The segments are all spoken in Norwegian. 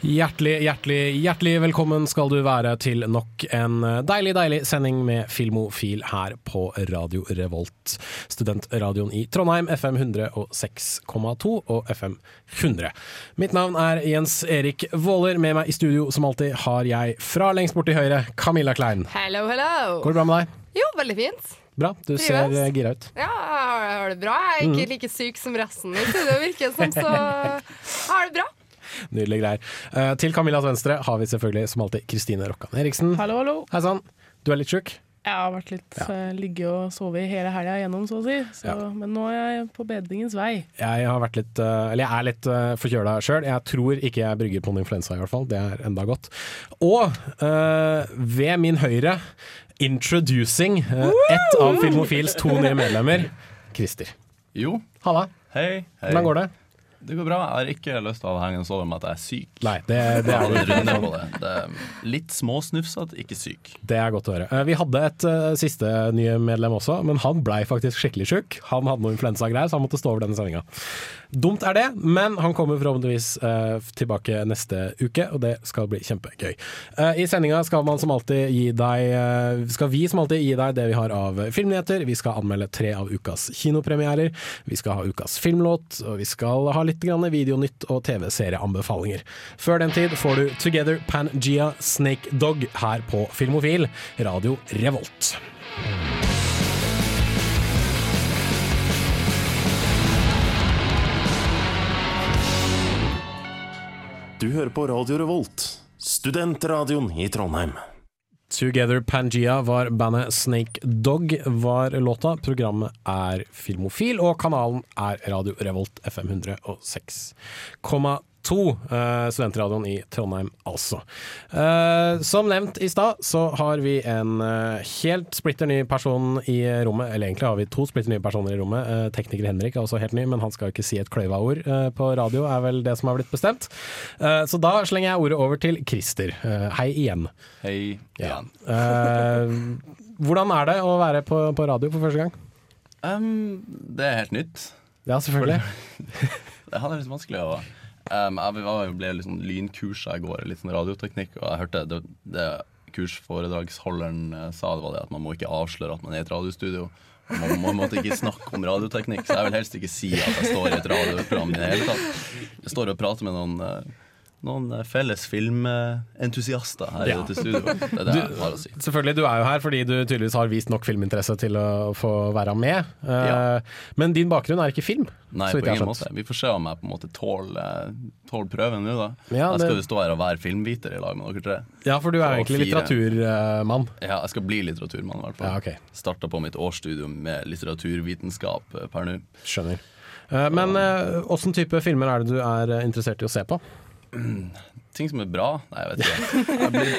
Hjertelig, hjertelig, hjertelig velkommen skal du være til nok en deilig, deilig sending med Filmofil her på Radio Revolt. Studentradioen i Trondheim, FM 106,2 og FM 100. Mitt navn er Jens Erik Våler. Med meg i studio som alltid har jeg fra lengst bort til høyre, Camilla Klein. Hello, hello. Går det bra med deg? Jo, veldig fint. Bra, du ser eh, gira ut. Ja, jeg har det bra. Jeg er ikke like syk som resten i studio, virker som, så jeg har det bra. Nydelige greier. Uh, til Camillas venstre har vi selvfølgelig som alltid Kristine Rokkan Eriksen. Hallo, hallo. Hei sann. Du er litt sjuk? Jeg har vært litt eh, ligge og sove hele helga igjennom, så å si. Så, Ja. Men nå er jeg på bedringens vei. Jeg har vært litt eh, Eller jeg er litt uh, forkjøla sjøl. Jeg tror ikke jeg brygger på en influensa, i hvert fall. Det er enda godt. Og eh, ved min høyre, introducing uh, ett av Filmofils to nye medlemmer, Christer. Jo, Halla. hei. hei. Hvordan går det? Det går bra. Jeg har ikke lyst til å henge over med at jeg er syk. Nei, det, det, er, på det. det er litt småsnufsete, ikke syk. det er godt å høre. Eh, vi hadde et uh, siste nye medlem også, men han blei faktisk skikkelig sjuk. Han hadde noe influensagreier, så han måtte stå over denne sendinga. Dumt er det, men han kommer forhåpentligvis uh, tilbake neste uke, og det skal bli kjempegøy. Uh, I sendinga skal man som alltid gi deg uh, Skal vi som alltid gi deg det vi har av filmnyheter. Vi skal anmelde tre av ukas kinopremierer. Vi skal ha ukas filmlåt, og vi skal ha litt grann videonytt og TV-serieanbefalinger. Før den tid får du Together Pangea Snake Dog her på Filmofil, Radio Revolt. Du hører på Radio Revolt, studentradioen i Trondheim. Together Pangea var bandet Snake Dog var låta. Programmet er Filmofil, og kanalen er Radio Revolt FM 106,2. Eh, studentradioen i Trondheim, altså. Eh, som nevnt i stad, så har vi en eh, helt splitter ny person i rommet. Eller egentlig har vi to splitter nye personer i rommet. Tekniker Henrik er også helt ny, men han skal ikke si et kløyva-ord eh, på radio, er vel det som har blitt bestemt. Så da slenger jeg ordet over til Christer. Hei igjen. Hei Ja. igjen. Eh, hvordan er det å være på, på radio for første gang? Um, det er helt nytt. Ja, selvfølgelig. Det er litt vanskelig å um, Jeg var- ble liksom lynkursa i går, litt sånn radioteknikk, og jeg hørte det, det kursforedragsholderen eh, sa, det var det at man må ikke avsløre at man er i et radiostudio. Man, må, måtte ikke snakke om radioteknikk, så jeg vil helst ikke si at jeg står i et radioprogram i det hele tatt. Jeg står og prater med noen, eh, noen eh, felles filmentusiaster her Ja. i dette studio. Det er det jeg har å si. Selvfølgelig, Du er jo her fordi du tydeligvis har vist nok filminteresse til å få være med. Eh, Ja. Men din bakgrunn er ikke film. Nei, på ingen måte. Vi får se om jeg på en måte tåler tål prøven nå, da. Ja, jeg skal jo stå her og være filmviter i lag med dere tre. Ja, for du er jo egentlig litteraturmann. Ja, jeg skal bli litteraturmann, i hvert fall. Ja, okay. Starta på mitt årsstudium med litteraturvitenskap eh, per nå. Skjønner. Eh, Men eh, åssen type filmer er det du er eh, interessert i å se på? Ting som er bra? Nei, jeg vet ikke. Jeg blir,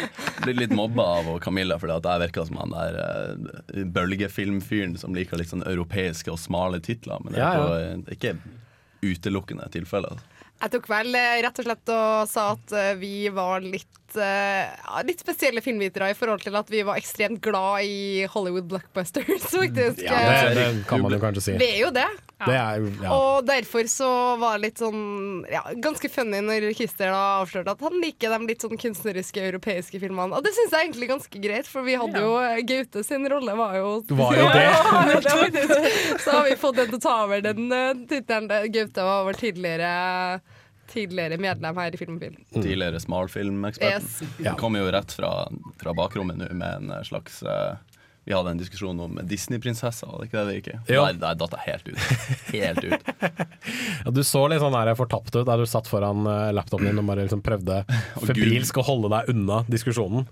blir litt mobba av Camilla fordi at jeg virker som han der uh, bølgefilmfyren som liker litt sånn europeiske og smale titler. Men det er, Ja, ja. på, ikke utelukkende tilfelle. Altså. Jeg tok vel eh, rett og slett og sa at eh, vi var litt, uh, litt spesielle filmvitere i forhold til at vi var ekstremt glad i Hollywood blockbusters, faktisk. Ja, det, det kan man jo kanskje si. Vi er jo det. Det er, ja. Og derfor så var det litt sånn ja, ganske funny når Christer da avslørte at han liker de litt sånn kunstneriske europeiske filmene. Og det syns jeg egentlig ganske greit, for vi hadde jo eh, Gaute sin rolle var jo Var jo det. Ja, det var så har vi fått den til å ta over den uh, tittelen. Gaute var vår tidligere Tidligere medlem her i Filmfilm. Tidligere smalfilmeksperten. Yes. Ja. Kommer jo rett fra, fra bakrommet nå med en eh, slags eh, Vi hadde en diskusjon om Disney-prinsesser, var det ikke det det gikk i? Der, der datt jeg helt ut. Helt ut. Ja, du så litt sånn der fortapt ut der du satt foran eh, laptopen din og bare liksom prøvde febrilsk å holde deg unna diskusjonen.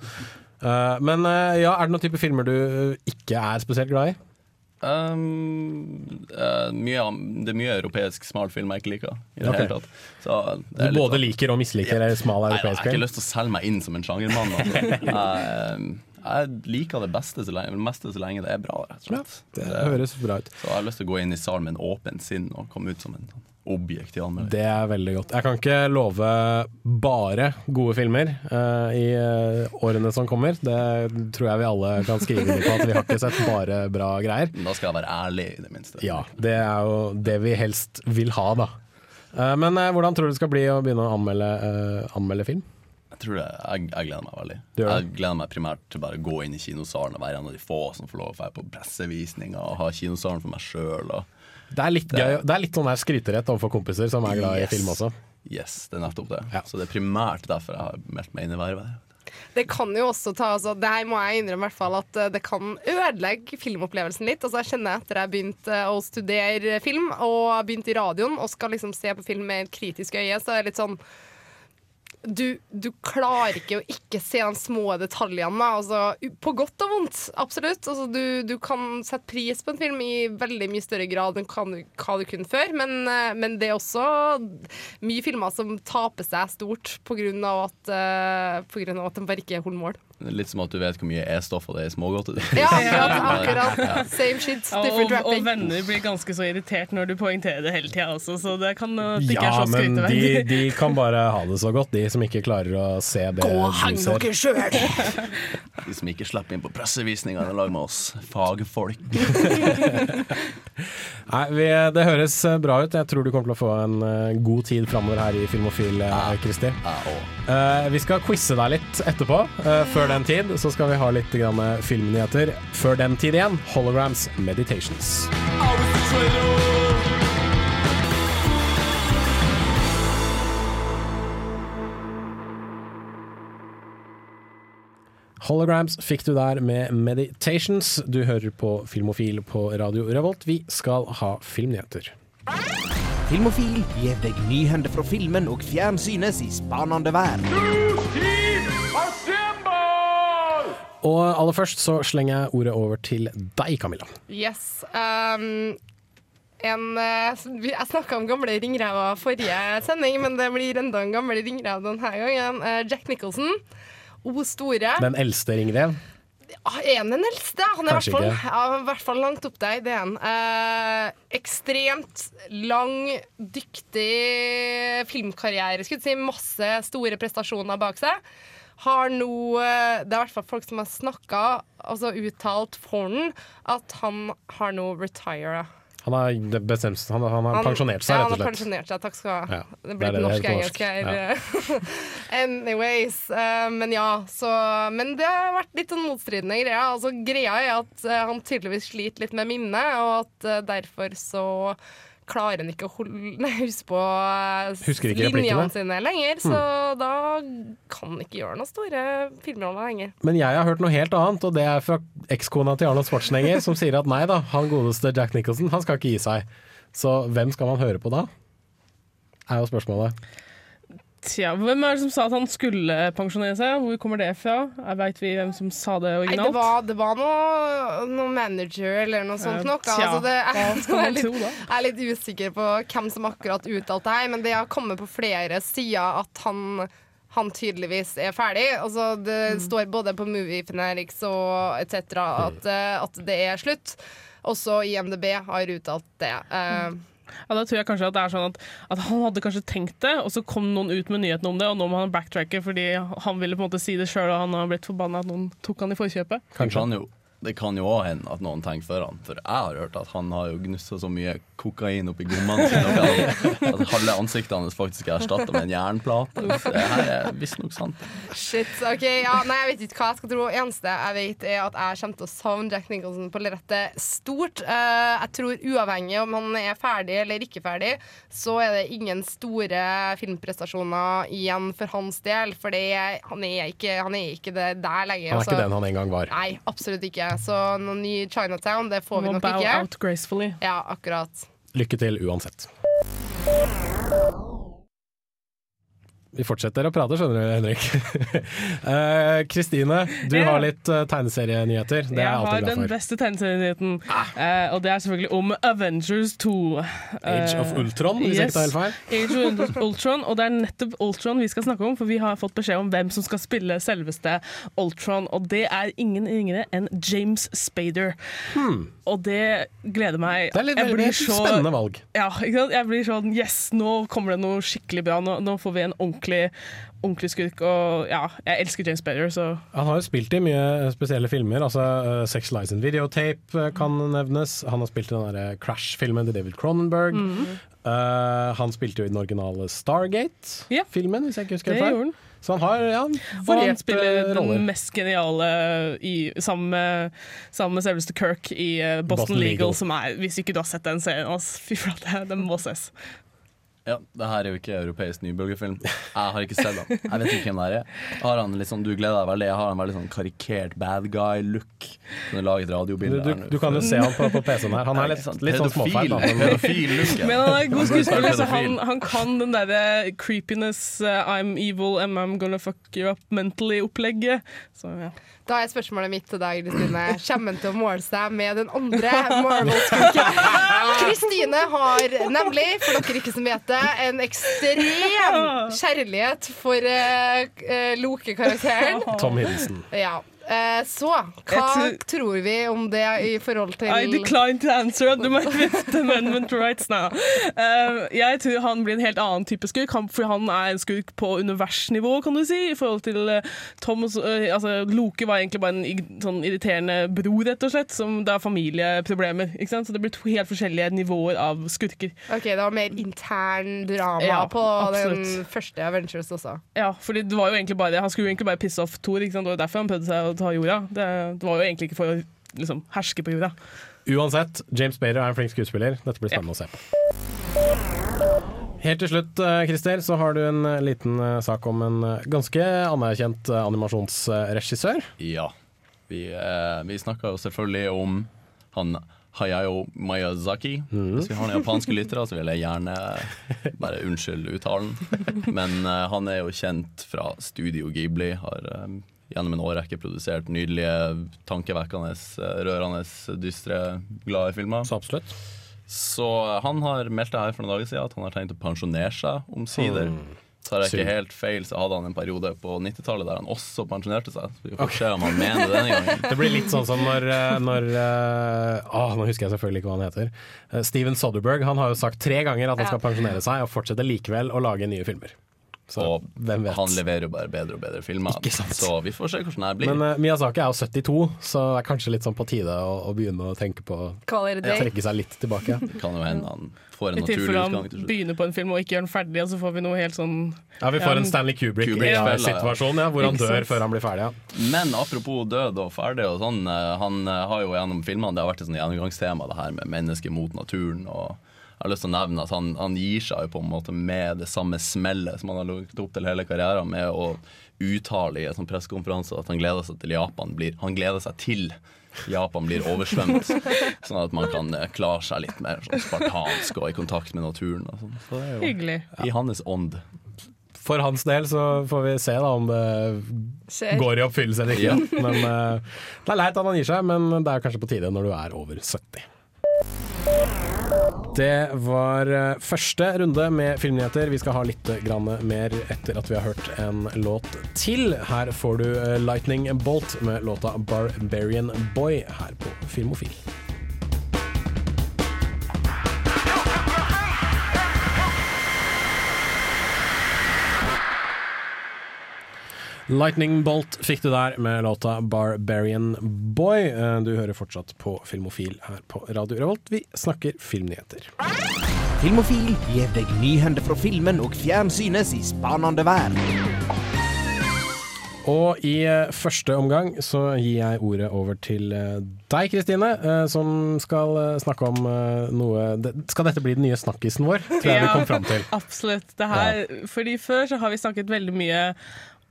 Uh, men uh, ja, er det noen type filmer du ikke er spesielt glad i? Um, uh, mye, det er mye europeisk smalfilm jeg ikke liker. I det okay. hele tatt Så det Du både sånn- liker og misliker Ja. smal Nei, Jeg har ikke lyst til å selge meg inn som en sjangermann. Altså. Jeg, liker det beste så lenge, meste så lenge det er bra, rett og Ja, slett. det Det- høres bra ut. Så jeg har lyst til å gå inn i salen med en åpen sinn og komme ut som en sånn objektiv anmelder. Det er veldig godt. Jeg kan ikke love bare gode filmer uh, i eh, årene som kommer. Det tror jeg vi alle kan skrive under på, at vi har ikke sett bare bra greier. Men da skal jeg være ærlig, i det minste. Ja, det er jo det vi helst vil ha, da. Uh, Men uh, hvordan tror du det skal bli å begynne å anmelde, anmelde film? Tror det, jeg, jeg gleder meg veldig. Ja. Jeg gleder meg primært til bare å gå inn i kinosalen og være en av de få som får lov å være på pressevisninger og ha kinosalen for meg sjøl. Det er litt gøy. Det er litt sånn skryterett overfor kompiser som er glad i film også. Yes, det er nettopp det. Ja. Så det er primært derfor jeg har meldt meg inn i vervet. Det kan jo også ta altså, Det her må jeg innrømme i hvert fall at eh, det kan ødelegge filmopplevelsen litt. Altså, jeg kjenner etter jeg begynte å studere film og begynte i radioen og skal liksom se på film med et kritisk øye, så er det litt sånn du, du klarer ikke å ikke se de små detaljene. Altså, på godt og vondt, absolutt. Altså, du, du kan sette pris på en film i veldig mye større grad enn du, hva du kunne før. Men, eh, men det er også mye filmer som taper seg stort pga. At, uh, at de bare ikke holder mål. Litt som at du vet hvor mye E-stoffer det er i smågodteri. Ja, akkurat. akkurat. Same shit, Og, wrapping. og wrapping. venner blir ganske så irritert når du poengterer det hele tida også, så det kan det ikke Ja, er så men de, de kan bare ha det så godt, de som ikke klarer å se det Gå og heng dere sjøl! De som ikke slipper inn på pressevisningene i lag med oss fagfolk. Nei, vi, Det høres eh, bra ut. Jeg tror du kommer til å få en eh, god tid framover her i Filmofil, Kristi. Christer. Jeg òg. Eh, vi skal quize deg litt etterpå. Uh, før den tid så skal vi ha litt grann filmnyheter. Før den tid igjen, Holograms Meditations. Holograms fikk du der med Meditations. Du hører på Filmofil på Radio Revolt. Vi skal ha filmnyheter. Filmofil gir deg nyhender fra filmen og fjernsynets i spanende verden. Og aller først så slenger jeg ordet over til deg, Camilla. Yes. Um, en, eh, jeg snakka om gamle ringrever forrige sending, men det blir enda en gammel ringrev denne gangen. Eh, Jack Nicholson. O store. Den eldste ringrev. Ah, Er han den eldste? Han er i hvert fall, i hvert fall langt opp der. Det er han. Eh, ekstremt lang, dyktig filmkarriere. Skulle si Masse store prestasjoner bak seg. Har nå Det er i hvert fall folk som har snakka, altså uttalt for den, at han har nå retira. Han har bestemt Han, han har pensjonert seg, rett og slett. Ja, Han har pensjonert seg, takk skal du ha. Ja, det blir det norsk engelsk her. Ja. Anyways. Uh, men ja, så Men det har vært litt sånn motstridende greier. Altså, greia er at uh, han tydeligvis sliter litt med minnet, og at uh, derfor så klarer han ikke å holde, huske på eh, linjene sine lenger. Så da kan han ikke gjøre noen store filmroller lenger. Men jeg har hørt noe helt annet, og det er fra ekskona til Arnold Schwarzenegger, som sier at nei da, han godeste Jack Nicholson, han skal ikke gi seg. Så hvem skal man høre på da? Er jo spørsmålet. Tja, hvem er det som sa at han skulle pensjonere seg? Hvor kommer det fra? Veit vi hvem som sa det Nei, det var, det var noe, noe manager eller noe sånt nok. Da. Altså, det, skal jeg, er litt, jeg er litt usikker på hvem som akkurat uttalte det her, men det har kommet på flere sider at han, han tydeligvis er ferdig. Altså, det Mm. står både på Movie Fanatics og etc. At, eh, at det er slutt. Også IMDb har uttalt det. Eh, Ja, da tror jeg kanskje at det er sånn at, at han hadde kanskje tenkt det, og så kom noen ut med nyheten om det, og nå må han backtracke fordi han ville på en måte si det sjøl, og han har blitt forbanna at noen tok han i forkjøpet. Kanskje han jo det kan jo òg hende at noen tenker for han. For jeg har hørt at han har jo gnussa så mye kokain oppi gommene sine at halve ansiktet hans faktisk er erstatta med en jernplate. Det her er visstnok sant. Shit, ok, ja, Nei, jeg vet ikke hva jeg skal tro. Eneste jeg vet, er at jeg kommer til å savne Jack Nicholson på lerretet stort. Eh, jeg tror uavhengig om han er ferdig eller ikke ferdig, så er det ingen store filmprestasjoner igjen for hans del. For han, er ikke, han er ikke det der lenger. Han er altså. ikke den han en gang var. Nei, absolutt ikke. Så noen ny Chinatown, det får vi nok ikke. out. Ja, akkurat. Lykke til uansett. Vi fortsetter å prate, skjønner du, Henrik. Eh, Kristine, du Ja. har litt eh, tegneserienyheter. Det er jeg alltid glad for. jeg har den beste tegneserienyheten, eh, og det er selvfølgelig om Avengers 2. Age of Ultron, hvis jeg ikke tar helt feil. Age of Ultron, og det er nettopp Ultron vi skal snakke om, for vi har fått beskjed om hvem som skal spille selveste Ultron, og det er ingen ringere enn James Spader. Og det gleder meg. Hmm. Det er litt Jeg veldig så- spennende valg. Ja, ikke sant? Jeg blir sånn Yes, nå kommer det noe skikkelig bra. Nå, nå får vi en ordentlig, ordentlig skurk. Og ja, jeg elsker James Better, så Han har jo spilt i mye spesielle filmer. altså uh, Sex Lies and Videotape eh, kan nevnes. Han har spilt i den der Crash-filmen til David Cronenberg. Eh, han spilte jo i den originale Stargate-filmen, hvis jeg ikke husker det feil. Så han har ja, han spiller roller. den mest geniale i, sammen, med, sammen med selveste Kirk i Boston, Boston Legal, Legal. som er Hvis ikke du har sett den serien, altså, fy flate, den må ses. Ja, det her er jo ikke europeisk nybølgefilm. Jeg har ikke sett den. Jeg vet ikke hvem det er. Har han litt sånn, du gleder deg veldig. Har han veldig sånn karikert bad guy-look. Kunne du lage et Du, du, du kan jo se han på, på PC-en her. Han er litt, litt sånn småfeil. Men, han er god skuespiller, så han, han kan den derre creepiness, uh, I'm evil and I'm gonna fuck you up mentally-opplegget. Så ja. Da er spørsmålet mitt til deg, Kristine. Kommer han til å måle seg med den andre Marvel-skurken? Kristine har nemlig, for dere ikke som vet det, en ekstrem kjærlighet for uh, Loke-karakteren. Tom Hiddleston. Ja. Eh, så hva tror- vi om det i forhold til I decline to answer the Fifth Amendment rights now. Uh, jeg tror han blir en helt annen type skurk, han, for han er en skurk på universnivå, kan du si. I forhold til Tom og eh, altså, Loke var egentlig bare en sånn irriterende bror, rett og slett, som det er familieproblemer. Ikke sant? Så det blir to helt forskjellige nivåer av skurker. Ok, Det var mer intern drama Ja, på den første Avengers også. Ja, for det var jo egentlig bare Han skulle jo egentlig bare pisse off Thor, ikke sant? og derfor han prøvde seg å ta jorda. Det, det var jo egentlig ikke for å liksom, herske på jorda. Uansett, James Bader er en flink skuespiller. Dette blir spennende å se på. Helt til slutt, eh, Christer, så har du en eh, liten eh, sak om en ganske anerkjent animasjonsregissør. Ja. Vi, eh, vi snakka jo selvfølgelig om han Hayao Miyazaki. Hvis vi har noen japanske lyttere, så vil jeg gjerne bare unnskylde uttalen. Men eh, han er jo kjent fra Studio Ghibli. Har eh, gjennom en årrekke produsert nydelige, tankevekkende, eh, rørende, dystre, glade filmer. Så absolutt. Så eh, han har meldt det her for noen dager siden at han har tenkt å pensjonere seg omsider. Tar jeg ikke helt feil, så hadde han en periode på 90-tallet der han også pensjonerte seg. Så vi får se om han mener det denne gangen. Det blir litt sånn som når, eh, når eh, Åh, Nå husker jeg selvfølgelig ikke hva han heter. Steven Soderberg han har jo sagt tre ganger at han skal pensjonere seg, og fortsette likevel å lage nye filmer. Så Og hvem vet. han leverer jo bare bedre og bedre filmer. Ikke sant. Så vi får se hvordan det blir. Men Mia Miyazaki er jo 72, så det er kanskje litt sånn på tide å, å begynne å tenke på å trekke seg litt tilbake. det kan jo hende han får en I naturlig tilfelle han utgang til slutt. begynner på en film og ikke gjør den ferdig, og så får vi noe helt sånn Ja, Vi får Ja, en Stanley Kubrick-situasjon, ja. Ja, hvor han dør før han blir ferdig. Ja. Men apropos død og ferdig og sånn, eh, han eh, har jo gjennom filmene Det har vært et sånn gjennomgangstema, det her med mennesket mot naturen. Og jeg har lyst til å nevne at han, han gir seg jo på en måte med det samme smellet som han har lagt opp til hele karrieren, med å uttale i en sånn pressekonferanse at han gleder seg til Japan blir Han gleder seg til Japan blir oversvømt, sånn at man kan eh, klare seg litt mer sånn spartansk og i kontakt med naturen. Og sånn. Så det er jo hyggelig. i hans ånd. For hans del så får vi se da om det Skjer. går i oppfyllelse eller ikke. Ja. Men eh, Det er leit at han gir seg, men det er kanskje på tide når du er over 70. Det var eh, første runde med filmnyheter. Vi skal ha litt grann mer etter at vi har hørt en låt til. Her får du eh, Lightning Bolt med låta 'Barbarian Boy' her på Filmofil. Lightning Bolt fikk du der med låta 'Barbarian Boy'. Eh, Du hører fortsatt på Filmofil her på Radio Revolt. Vi snakker filmnyheter. Filmofil gir deg nyhender fra filmen og fjernsynets i spanende verden. Og i eh, første omgang så gir jeg ordet over til eh, deg, Kristine, som skal snakke om noe Skal dette bli den nye snakkisen vår? Tror jeg vi kom fram til. Absolutt. Det her, Fordi før så har vi snakket veldig mye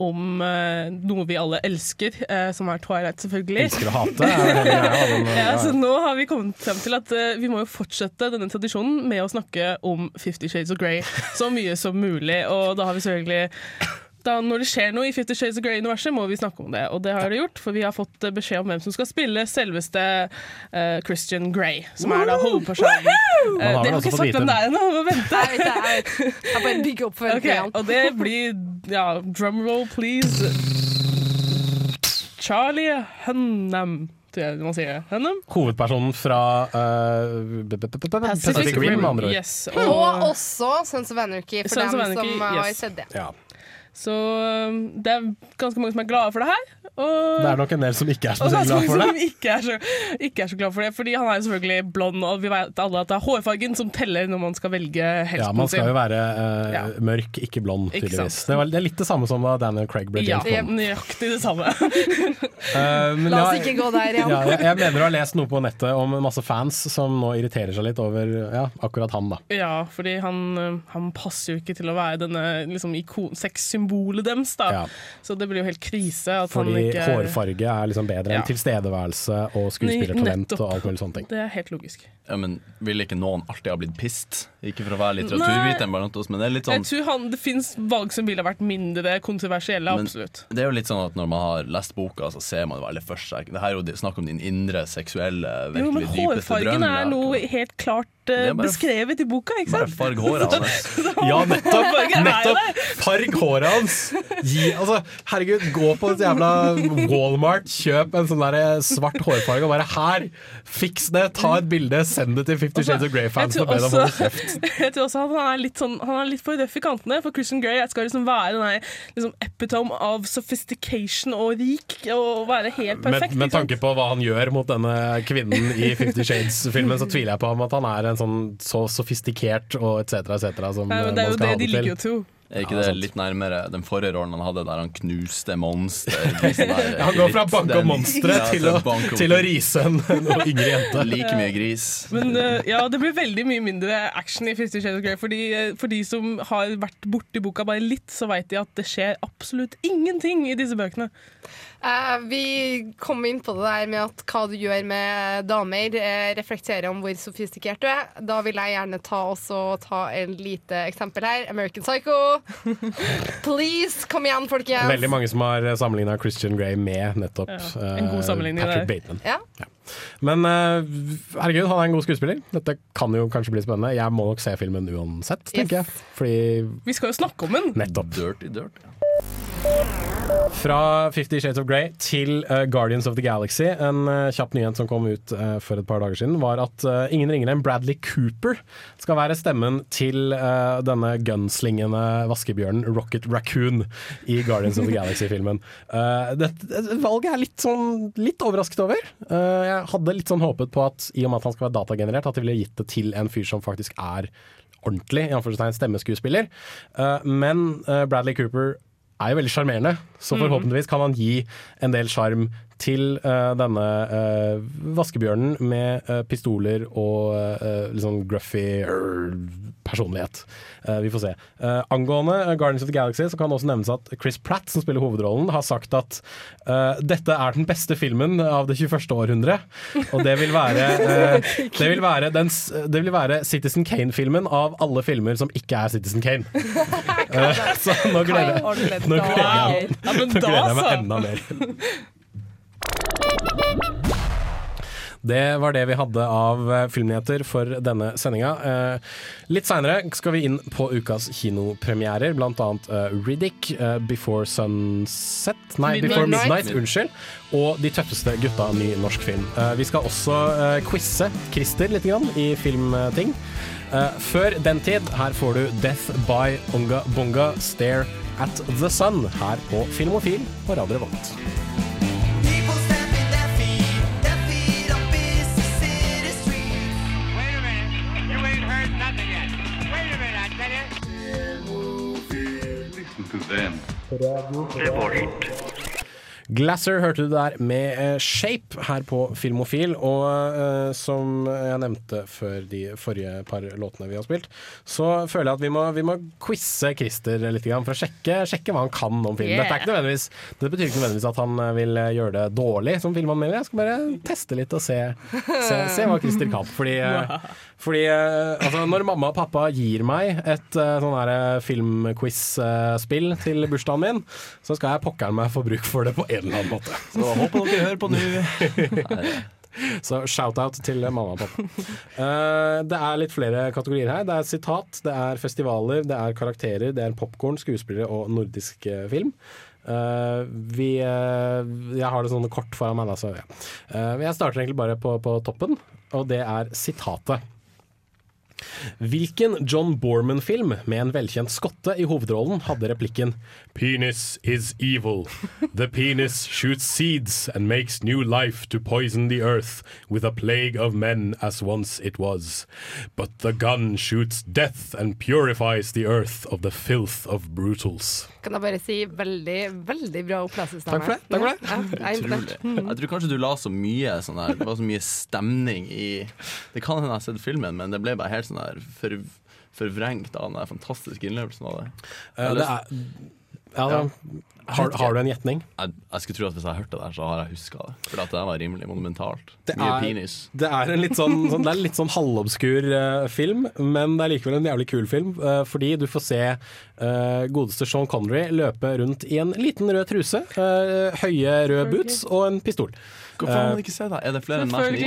om uh, noe vi alle elsker, uh, som er Twilight, selvfølgelig. Elsker å hate. Ja, ja. så nå har vi kommet frem til at uh, vi må jo fortsette denne tradisjonen med å snakke om Fifty Shades of Grey så mye som mulig. Og da har vi selvfølgelig da, Når det skjer noe i Fifty Shades of Grey-universet, må vi snakke om det. Og det har det gjort, for vi har fått eh, beskjed om hvem som skal spille selveste uh, Christian Grey, som er da hovedpersonen. Eh, har vel det har ikke sagt hvem det er ennå, må vente. Jeg vet jeg vet. Jeg bare bygger opp Ok, forventningene. og det blir ja, drumroll, please. Charlie Hunnam? Hovedpersonen fra uh, Pacific Rim, med andre ord. Yes. Og også Sons of Anarchy, for Sons dem som har sett det. Så um, det er ganske mange som er glade for det her. Og Det er nok en del som ikke er så, spesielt glad for det. som ikke er, så, ikke er så glad for det. Fordi han er selvfølgelig blond, og vi vet alle at det er hårfargen som teller når man skal velge helten Ja, Man skal jo være uh, Ja. mørk, ikke blond, tydeligvis. Det, var, det er litt det samme som da Daniel Craig ble Ja, Bond. nøyaktig det samme. uh, men La oss ja, ikke gå der igjen. ja, jeg, jeg mener å ha lest noe på nettet om masse fans som nå irriterer seg litt over ja, akkurat han. da Ja, fordi han, øh, han passer jo ikke til å være denne liksom, ikon- sexsymbolet deres. Da. Ja. Så det blir jo helt krise at han ikke hårfarge er liksom bedre Ja. enn tilstedeværelse og skuespillertalent og alt mulig sånne ting. Det er helt logisk. Ja, men Ville ikke noen alltid ha blitt pissed? Ikke for å være litteraturviteren blant oss, men det er litt Jeg sånn tror han, Det fins valg som ville vært mindre kontroversielle, Men- absolutt. Det er jo litt sånn at når man har lest boka, så ser man det veldig først. Det her er jo snakk om din indre seksuelle, Jo, men virkelig dypeste drøm. hårfargen er noe helt klart er beskrevet i boka, ikke sant? Bare farg håret hans. Ja, nettopp! Nettopp Farg håret hans! Gi, altså, herregud, gå på et jævla Walmart, kjøp en sånn der svart hårfarge og bare her, fiks det! Ta et bilde, send det til Fifty Shades of Grey-fans og be dem holde kjeft. Jeg tror også han er litt, sånn, han er litt for røff i kantene, for Christian Grey skal liksom være den der, liksom epitome av sophistication og rik, og være helt perfekt. Med, med tanke på hva han gjør mot denne kvinnen i Fifty Shades-filmen, så tviler jeg på ham at han er en sånn så sofistikert og etc. etc. som eh, men det er jo det de liker jo tro. Er ikke Ja, det sant. litt nærmere den forrige rollen han hadde, der han knuste monster? Ja, han går fra å banke opp monstre til, å, til å rise en, en yngre jente. Like mye gris. Men uh, ja, det blir veldig mye mindre action i Fifty Shades of Grey. Fordi, eh, for de som har vært borti boka bare litt, så vet de at det skjer absolutt ingenting i disse bøkene. Uh, vi kom inn på det der med at hva du gjør med damer, uh, reflekterer om hvor sofistikert du er. Da vil jeg gjerne ta, også, ta en lite eksempel her. American Psycho. Please, kom igjen, folkens. Veldig mange som har sammenligna Christian Grey med nettopp Ja, en god eh, sammenligning Patrick der. Bateman. Ja. Men eh, herregud, han er en god skuespiller. Dette kan jo kanskje bli spennende. Jeg må nok se filmen uansett, tenker jeg. Fordi Vi skal jo snakke om den. nettopp. Dirty dirt. Fra Fifty Shades of Grey til uh, Guardians of the Galaxy. En uh, kjapp nyhet som kom ut uh, for et par dager siden, var at ingen ringere enn Bradley Cooper skal være stemmen til denne gunslingende vaskebjørnen Rocket Raccoon i Guardians of the Galaxy-filmen. Valget er litt sånn litt overrasket over. Jeg hadde litt sånn håpet på at i og med at han skal være datagenerert, at de ville gitt det til en fyr som faktisk er ordentlig i stemmeskuespiller. Men Bradley Cooper er jo veldig sjarmerende, så forhåpentligvis kan han gi en del sjarm til uh, denne uh, vaskebjørnen med uh, pistoler og litt sånn gruffy personlighet. Vi får se. Angående Guardians of the Galaxy så kan det også nevnes at Chris Pratt, som spiller hovedrollen, har sagt at dette er den beste filmen av det 21. århundre. Og det vil være, det vil være, den, det vil være Citizen Kane-filmen av alle filmer som ikke er Citizen Kane. Så nå gleder jeg nå gleder jeg meg enda mer. Det var det vi hadde av eh, filmnyheter for denne sendinga. Eh, litt seinere skal vi inn på ukas kinopremierer, annet eh, Riddick, Before Sunset Nei, Before Midnight. Unnskyld. Og De tøffeste gutta, ny norsk film. Vi skal også quize Christer litt grann i filmting. Før den tid, her får du Death by Onga Bonga Stare at the Sun her på Filmofil på Radio Revolt. You. Listen to them. Glasser hørte du der med eh, Shape her på Filmofil. Og uh, som jeg nevnte før de forrige par låtene vi har spilt, så føler jeg at vi må, vi må quize Christer litt for å sjekke, sjekke hva han kan om film. Yeah. Det betyr ikke nødvendigvis at han eh, vil gjøre det dårlig som filmanmelder. Jeg skal bare teste litt og se, se, se hva Christer kan. Fordi, uh, fordi uh, altså, når mamma og pappa gir meg et sånn her, filmquiz-spill til bursdagen min, så skal jeg pokkeren meg få bruk for det på en eller annen måte. Så håper dere hører på nå. Så shout-out til mamma og pappa. Uh, det er litt flere kategorier her. Det er sitat, det er festivaler, det er karakterer, det er popkorn, skuespillere og nordisk uh, film. Uh, vi, jeg har det sånne kort foran meg, da, så ja. Jeg starter egentlig bare på, på toppen, og det er sitatet. Hvilken John Borman-film med en velkjent skotte i hovedrollen hadde replikken Penis is evil. The penis shoots seeds and makes new life to poison the earth with a plague of men as once it was. But the gun shoots death and purifies the earth of the filth of brutals. Kan jeg bare si veldig, veldig bra opplesestemme. Takk for det, takk for det. Ja, jeg er Jeg tror kanskje du la så mye sånn her Det var så mye stemning i Det kan hende jeg har sett filmen, men det ble bare helt sånn der for, forvrengt av den fantastiske innlevelsen av det. Eh, det er, ja, har, har du en gjetning? Jeg, jeg skulle tro at hvis jeg hørte det der, så har jeg huska det. For at det var rimelig monumentalt. Det Mye er- penis. Det er en litt sånn, sånn, det er litt sånn halvobskur uh, film, men det er likevel en jævlig kul film. Uh, fordi du får se uh, godeste Sean Connery løpe rundt i en liten rød truse, høye røde boots og en pistol. Hvorfor har man ikke sett det? Er det flere enn meg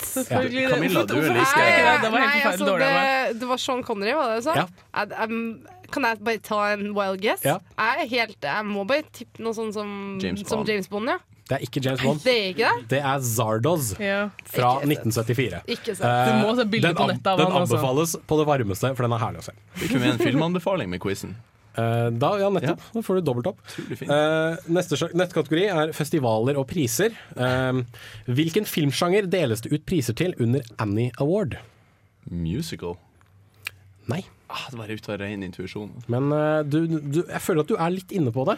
som. Camilla, du er like- husker det? Det var helt forferdelig altså, dårlig av meg. det, var Sean Connery, var det du sa? Ja. Jeg- kan jeg bare ta en wild guess? Ja. Jeg er helt Jeg må bare tippe noe sånn som James som Bond. James Bond, ja. Det er ikke James Bond. Det er ikke det? Det er Zardoz Ja. fra Ikke 1974. Ikke sant. Eh, Du må se bilder den på nettet av Den altså. anbefales på det varmeste, for den er herlig å se. Fikk vi med en filmanbefaling med quizen? Eh, da, ja, nettopp. Da får du dobbelt opp. Eh, neste nettkategori er festivaler og priser. Eh, hvilken filmsjanger deles det ut priser til under Annie Award? Musical? Nei. Ah, det var ut av ren intuisjon. Men uh, du, du, jeg føler at du er litt inne på det.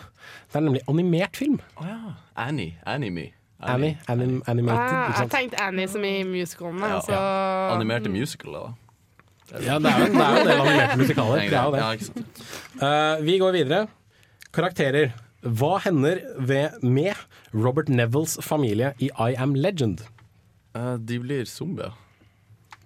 Det er nemlig animert film. Oh, ja. Annie. Anime. Annie, anim, animated. Ah, jeg tenkte Annie som i musicalene. Ja. Altså, Animerte musical, da. Ja, det er jo det er jo en del animerte musikaler. Det er jo det. Eh, vi går videre. Karakterer. Hva hender ved, med Robert Nevilles familie i I Am Legend? Eh, de blir zombier.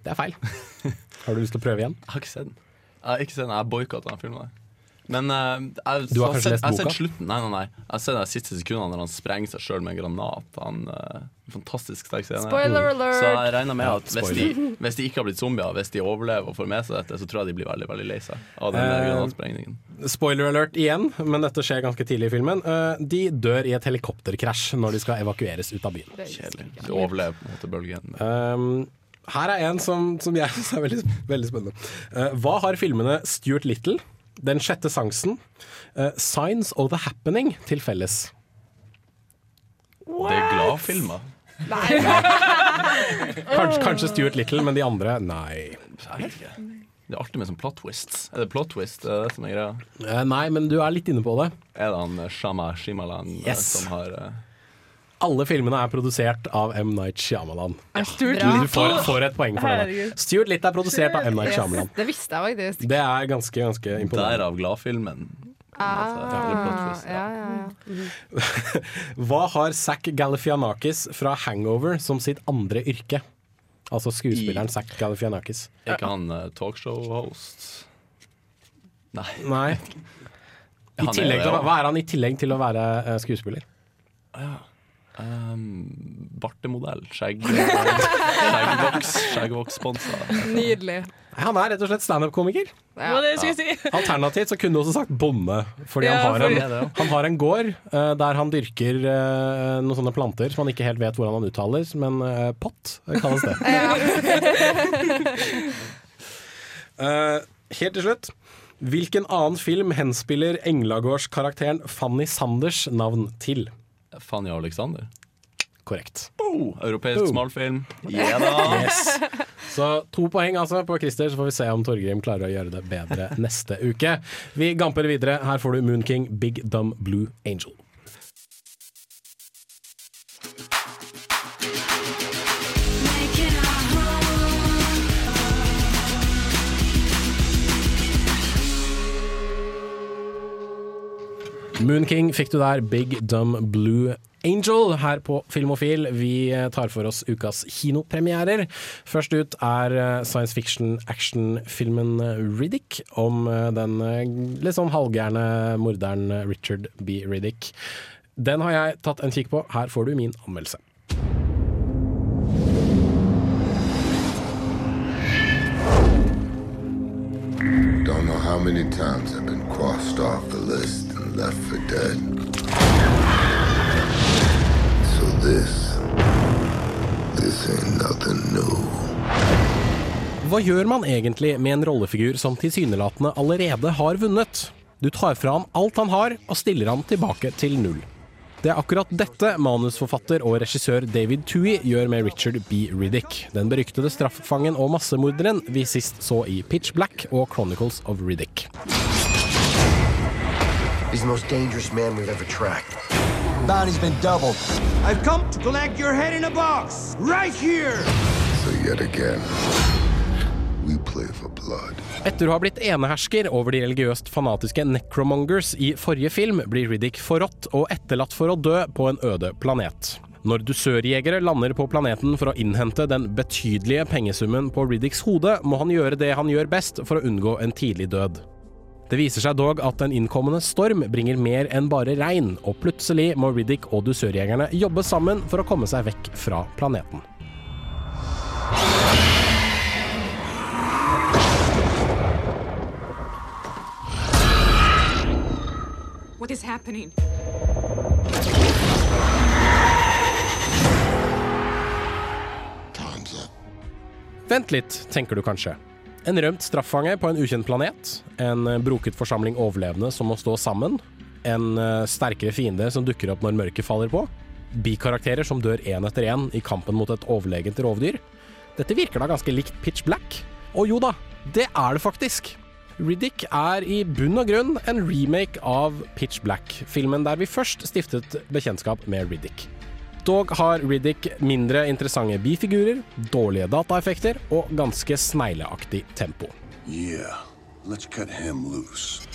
Det er feil. Har du lyst til å prøve igjen? Jeg har ikke sett den. Jeg har ikke sett den, jeg boikotta den filmen. der. Men uh, jeg, Du har så kanskje sett, lest jeg har sett slutten. Nei, nei, nei. Jeg sett de siste sekundene når han sprenger seg sjøl med en granat. Han, uh, fantastisk sterk scene. Spoiler alert! Så jeg regner med at hvis de, hvis de ikke har blitt zombier, hvis de overlever og får med seg dette, så tror jeg de blir veldig veldig lei seg av den uh, granatsprengningen. Spoiler alert igjen, men dette skjer ganske tidlig i filmen. Eh, de dør i et helikopterkrasj når de skal evakueres ut av byen. Kjedelig. De overlever på en måte bølgen. Um, her er en som, som jeg syns er veldig, veldig spennende. Eh, hva har filmene Stuart Little, Den sjette sangsen, uh, Signs of the Happening til felles? Det er gladfilmer. Kanskje, kanskje Stuart Little, men de andre nei. Det er artig med sånn plot twists. Er det plot twist? Er det det som er greia? Uh, nei, men du er litt inne på det. Er det han eh, Shama Shimalan eh, Yes. som har eh, Alle filmene er produsert av M. Night Shyamalan. Ja. Du får, får et poeng for det. Stuart Litt er produsert av M. Night Shyamalan. Det visste jeg faktisk. Det er ganske, ganske imponerende. Derav gladfilmen. Ah, eller ja, ja, ja. Hva har Zack Galifianakis fra Hangover som sitt andre yrke? Altså skuespilleren Zack Galifianakis. Er ikke han uh, talkshow-host? Nei. Nei. Til, hva er han i tillegg til å være uh, skuespiller? Um, bartemodell. Skjegg. Skjeggvoks. Skjeggvoks-sponsa. Nydelig. Han er rett og slett standup-komiker. Ja. si. Alternativt så kunne du også sagt bonde, fordi Ja, han, har en, han har en gård uh, der han dyrker uh, noen sånne planter som han ikke helt vet hvordan han uttaler, men uh, pott kalles det. Eh, helt til slutt. Hvilken annen film henspiller Englagårds-karakteren Fanny Sanders navn til? Fanny Alexander. Korrekt. Oh, europeisk Boom. smalfilm. Da. Yes. Så to poeng altså på Christer, så får vi se om Torgrim klarer å gjøre det bedre neste uke. Vi gamper videre. Her får du Moon King, Big Dumb Blue Angel. Moon King fikk du der, Big Dumb Blue Angel her på Filmofil. Vi eh, tar for oss ukas kinopremierer. Først ut er eh, science fiction action-filmen Riddick, om eh, den eh, litt sånn halvgærne morderen Richard B. Riddick. Den har jeg tatt en kikk på. Her får du min anmeldelse. Don't know how many times I've been crossed off the list left for dead. So this, this ain't nothing new. Hva gjør man egentlig med en rollefigur som tilsynelatende allerede har vunnet? Du tar fra han alt han har, og stiller han tilbake til null. Det er akkurat dette manusforfatter og regissør David Tui gjør med Richard B. Riddick, den beryktede straffefangen og massemorderen vi sist så i Pitch Black og Chronicles of Riddick. He's the most dangerous man we've ever tracked. Bounty's been doubled. I've come to collect your head in a box, right here. So yet again, we play for blood. Etter å ha blitt enehersker over de religiøst fanatiske necromongers i forrige film, blir Riddick forrådt og etterlatt for å dø på en øde planet. Når dusørjegere lander på planeten for å innhente den betydelige pengesummen på Riddicks hode, må han gjøre det han gjør best for å unngå en tidlig død. Det viser seg dog at en innkommende storm bringer mer enn bare regn, og plutselig må Riddick og dusørjegerne jobbe sammen for å komme seg vekk fra planeten. What is happening? Vent litt, tenker du kanskje. En rømt straffange på en ukjent planet, en broket forsamling overlevende som må stå sammen, en eh, sterkere fiende som dukker opp når mørket faller på, bikarakterer som dør én etter én i kampen mot et overlegent rovdyr. Dette virker da ganske likt Pitch Black. Og jo da, det er det faktisk. Riddick er i bunn og grunn en remake av Pitch Black, filmen der vi først stiftet bekjentskap med Riddick. Dog har Riddick mindre interessante bifigurer, dårlige dataeffekter og ganske snegleaktig tempo. Yeah, let's cut him loose.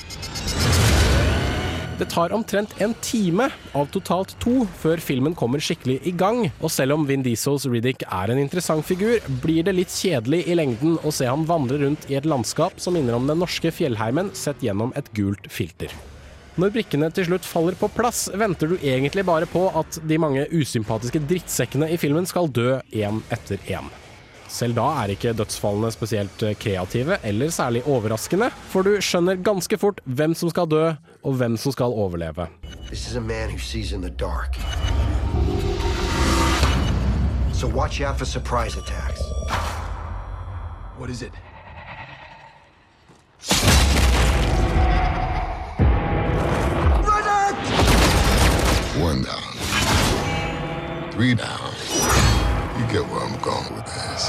Det tar omtrent en time av totalt to før filmen kommer skikkelig i gang, og selv om Vin Diesels Riddick er en interessant figur, blir det litt kjedelig i lengden å se han vandre rundt i et landskap som minner om den norske fjellheimen sett gjennom et gult filter. Når brikkene til slutt faller på plass, venter du egentlig bare på at de mange usympatiske drittsekkene i filmen skal dø én etter én. Selv da er ikke dødsfallene spesielt kreative eller særlig overraskende, for du skjønner ganske fort hvem som skal dø, og hvem som skal overleve. This is a man who sees in the dark. So watch out for surprise attacks. What is it? One down. Three down. You get where I'm going with this.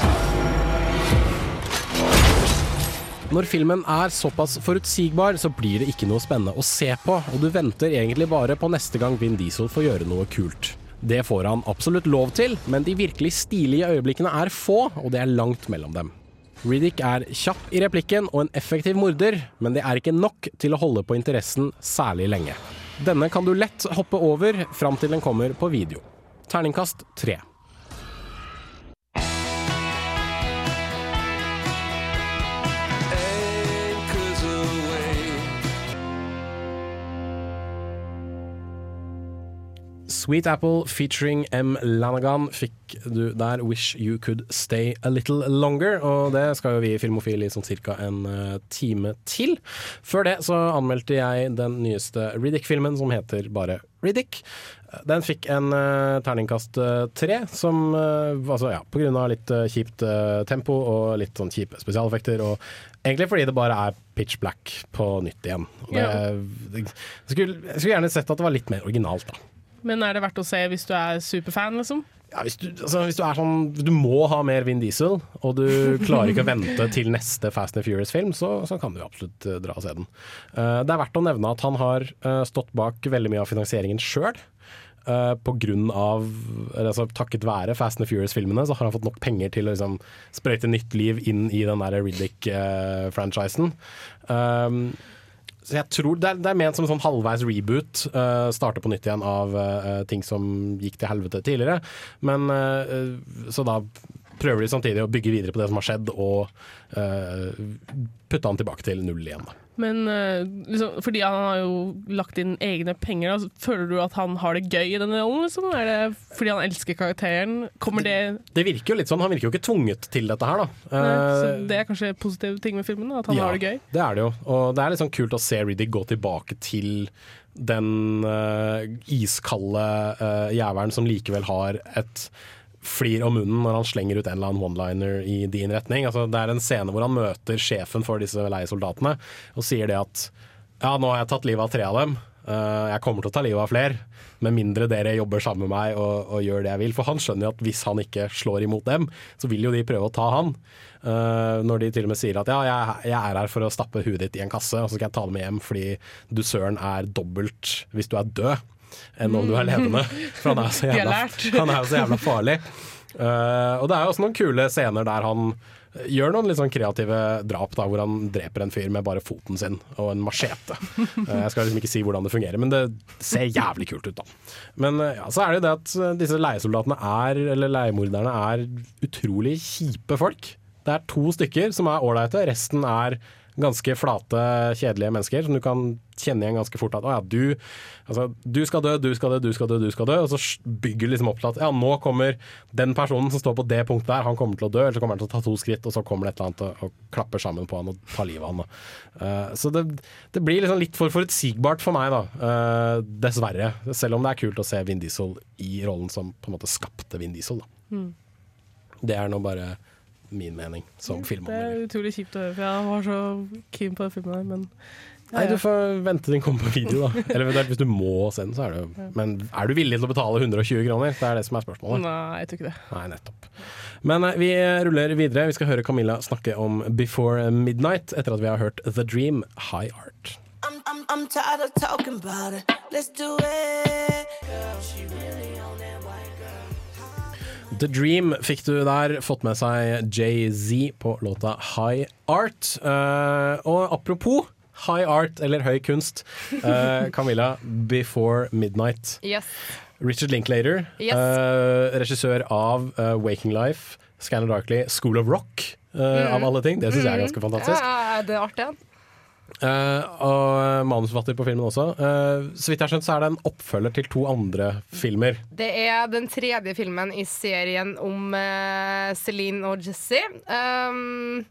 Når filmen er såpass forutsigbar, så blir det ikke noe spennende å se på, og du venter egentlig bare på neste gang Vin Diesel får gjøre noe kult. Det får han absolutt lov til, men de virkelig stilige øyeblikkene er få, og det er langt mellom dem. Riddick er kjapp i replikken og en effektiv morder, men det er ikke nok til å holde på interessen særlig lenge. Denne kan du lett hoppe over fram til den kommer på video. Terningkast tre. Sweet Apple featuring M. Lanagan fikk du der 'Wish You Could Stay A Little Longer'. Og det skal jo vi i Filmofil i sånn ca. en eh, time til. Før det så anmeldte jeg den nyeste Riddick-filmen som heter bare Riddick. Den fikk en uh, terningkast eh, tre, som uh, altså ja, av litt uh, kjipt tempo og litt sånn kjipe spesialeffekter. Og egentlig fordi det bare er pitch black på nytt igjen. Det, Ja. jeg, skulle, jeg skulle gjerne sett at det var litt mer originalt, da. Men er det verdt å se hvis du er superfan, liksom? Ja, hvis, du, altså, hvis du er sånn Du må ha mer Vin Diesel, og du klarer ikke å vente til neste Fast and Furious-film, så, så kan du absolutt eh, dra og se den. Uh, det er verdt å nevne at han har uh, stått bak veldig mye av finansieringen sjøl. på grunn av, altså, takket være Fast and Furious-filmene, så har han fått nok penger til å liksom, sprøyte nytt liv inn i den der Riddick-franchisen. Um, så jeg tror det er, det er ment som en sånn halvveis reboot. Uh, starte på nytt igjen av uh, ting som gikk til helvete tidligere. Men uh, Så da prøver de samtidig å bygge videre på det som har skjedd, og putte han tilbake til null igjen. Da. Men eh, liksom, fordi han har jo lagt inn egne penger, da, føler du at han har det gøy i denne rollen? Liksom? Er det fordi han elsker karakteren? Kommer det Det virker jo litt sånn. Han virker jo ikke tvunget til dette her, da. Nei, så Eh, det er kanskje positive ting med filmen? At han ja, har det gøy? Det er det jo. Og det er litt sånn kult å se Riddick gå tilbake til den uh, iskalde uh, jævelen som likevel har et flir om munnen når han slenger ut en eller annen one-liner i din retning. Altså, det er en scene hvor han møter sjefen for disse leiesoldatene og sier det at ja, nå har jeg tatt livet av tre av dem. Eh, jeg kommer til å ta livet av flere, med mindre dere jobber sammen med meg og, og gjør det jeg vil. For han skjønner jo at hvis han ikke slår imot dem, så vil jo de prøve å ta han. Eh, når de til og med sier at ja, jeg, jeg er her for å stappe huet ditt i en kasse, og så skal jeg ta det med hjem fordi du søren er dobbelt hvis du er død enn om du er levende. For han er så jævla, han er jo så jævla farlig. Uh, og det er jo også noen kule scener der han gjør noen litt sånn kreative drap, da, hvor han dreper en fyr med bare foten sin og en machete. Uh, jeg skal liksom ikke si hvordan det fungerer, men det ser jævlig kult ut, da. Men uh, ja, så er det jo det at disse leiesoldatene er, eller leiemorderne er utrolig kjipe folk. Det er to stykker som er ålreite, resten er ganske flate, kjedelige mennesker som du kan kjenne igjen ganske fort at å ja, du, altså, du skal dø, du skal dø, du skal dø, du skal dø. Og så bygger du liksom opp til at ja, nå kommer den personen som står på det punktet der, han kommer til å dø, eller så kommer han til å ta to skritt, og så kommer det et eller annet og, og klapper sammen på han og tar livet av han. Eh, så det, det blir liksom litt for forutsigbart for meg, da. Uh, dessverre. Selv om det er kult å se Vin Diesel i rollen som på en måte skapte Vin Diesel. Da. Mm. Det er nå bare min mening som Det er utrolig kjipt å høre, for jeg var så keen på den filmen her, men Nei, du får vente til den kommer på video, da. Eller eventuelt hvis du må se den, så er det jo Men er du villig til å betale 120 kroner? Det er det som er spørsmålet. Nei, jeg tror ikke det. Nei, nettopp. Men eh, vi ruller videre. Vi skal høre Camilla snakke om Before Midnight etter at vi har hørt The Dream High Art. I'm, I'm, I'm tired of talking about it. Let's do it. Girl, she The Dream fikk du der. Fått med seg Jay-Z på låta High Art. Uh, og apropos high art eller høy kunst. uh, Camilla, Before Midnight. Yes. Richard Linklater, Yes. uh, regissør av Waking Life, Scanner Darkly, School of Rock, Mm. av alle ting. Det syns jeg er ganske fantastisk. Mm. Ja, det er artig. Eh, og manusforfatter på filmen også. Uh, så vidt jeg har skjønt, så er det en oppfølger til to andre filmer. Det er den tredje filmen i serien om uh, Celine og Jesse. Um,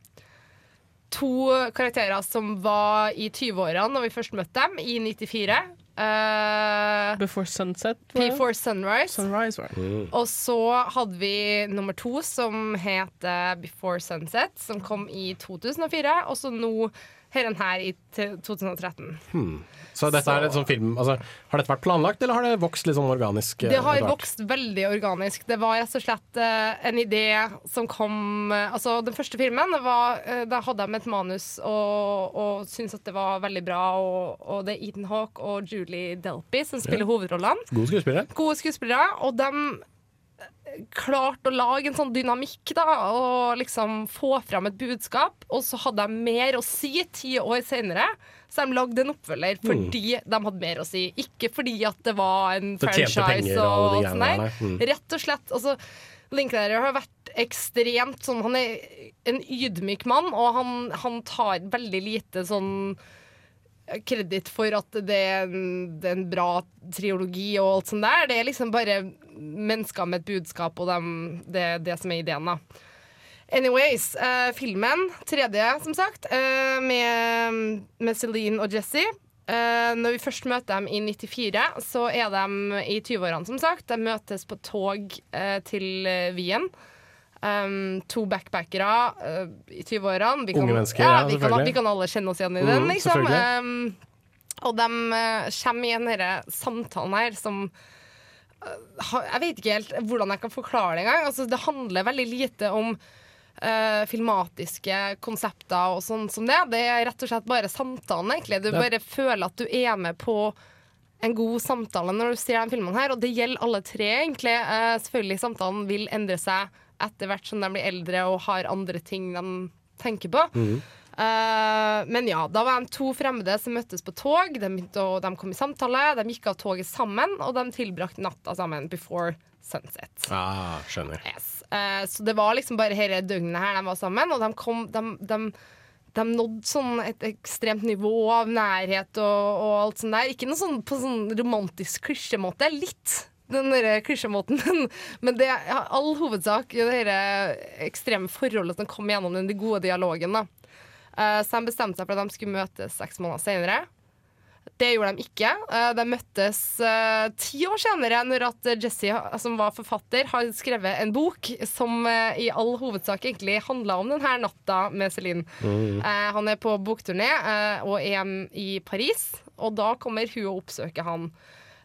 to karakterer som var i 20-årene da vi først møtte dem, i 94. Eh, Before Sunset? Before Sunrise. Sunrise mm. Og så hadde vi nummer to, som heter Before Sunset, som kom i 2004. Og så nå her her i 2013. Hmm. Så dette er en sånn film altså, Har dette vært planlagt, eller har det vokst litt sånn organisk? eh, Det har vokst veldig organisk. Det var rett og slett eh, en idé som kom eh, Altså, den første filmen, var, da hadde de et manus og, og syntes at det var veldig bra, og, og det er Ethan Hawke og Julie Delpy som spiller Ja. hovedrollene. Gode skuespillere. Gode skuespillere, og de klarte å lage en sånn dynamikk da, og liksom få fram et budskap. Og så hadde de mer å si ti år senere, så de lagde en oppfølger Mm. fordi de hadde mer å si. Ikke fordi at det var en Det franchise og og der. Mm. Rett og slett. Altså, Linklater har vært ekstremt sånn Han er en ydmyk mann, og han, han tar veldig lite sånn kreditt for at det er, en, det er en bra triologi og alt sånt der. Det er liksom bare mennesker med et budskap, og dem, det er det som er ideen, da. Anyways, eh, filmen, tredje som sagt, eh, med, med Celine og Jesse. Eh, når vi først møter dem i 94, så er de i 20-årene, som sagt. De møtes på tog eh, til Wien. Um, to backpackere uh, i 20-årene. Vi kan- Unge mennesker, ja, vi, kan, vi kan alle kjenne oss igjen i den, liksom. selvfølgelig. Um, og de uh, kommer i den denne samtalen her som uh, Jeg vet ikke helt hvordan jeg kan forklare det engang. Altså, det handler veldig lite om uh, filmatiske konsepter og sånn som det. Det er rett og slett bare samtalen, egentlig. Du bare føler at du er med på en god samtale når du ser den filmen her, og det gjelder alle tre, egentlig. Eh, selvfølgelig samtalen vil endre seg etter hvert som de blir eldre og har andre ting de tenker på. Mm. Uh, men ja, da var de to fremmede som møttes på tog. De, de kom i samtale, de gikk av toget sammen, og de tilbrakte natta sammen before sunset. Ah, skjønner. Yes. Uh, så det var liksom bare hele døgnet her de var sammen, og de kom de, de, de nådde sånn et ekstremt nivå av nærhet og, og alt sånt der. Ikke noe sånn på sånn romantisk klisjemåte. Litt den derre klisjémåten, men, det er all hovedsak i det her ekstreme forholdet som kom gjennom den gode dialogen. da. Eh, så de bestemte seg for at de skulle møtes seks måneder senere. Det gjorde de ikke. Eh, De møttes eh, ti år senere, når at Jesse, som var forfatter, har skrevet en bok som i all hovedsak egentlig handla om denne natta med Celine. Mm. Han er på bokturné og er i Paris, og da kommer hun og oppsøker han.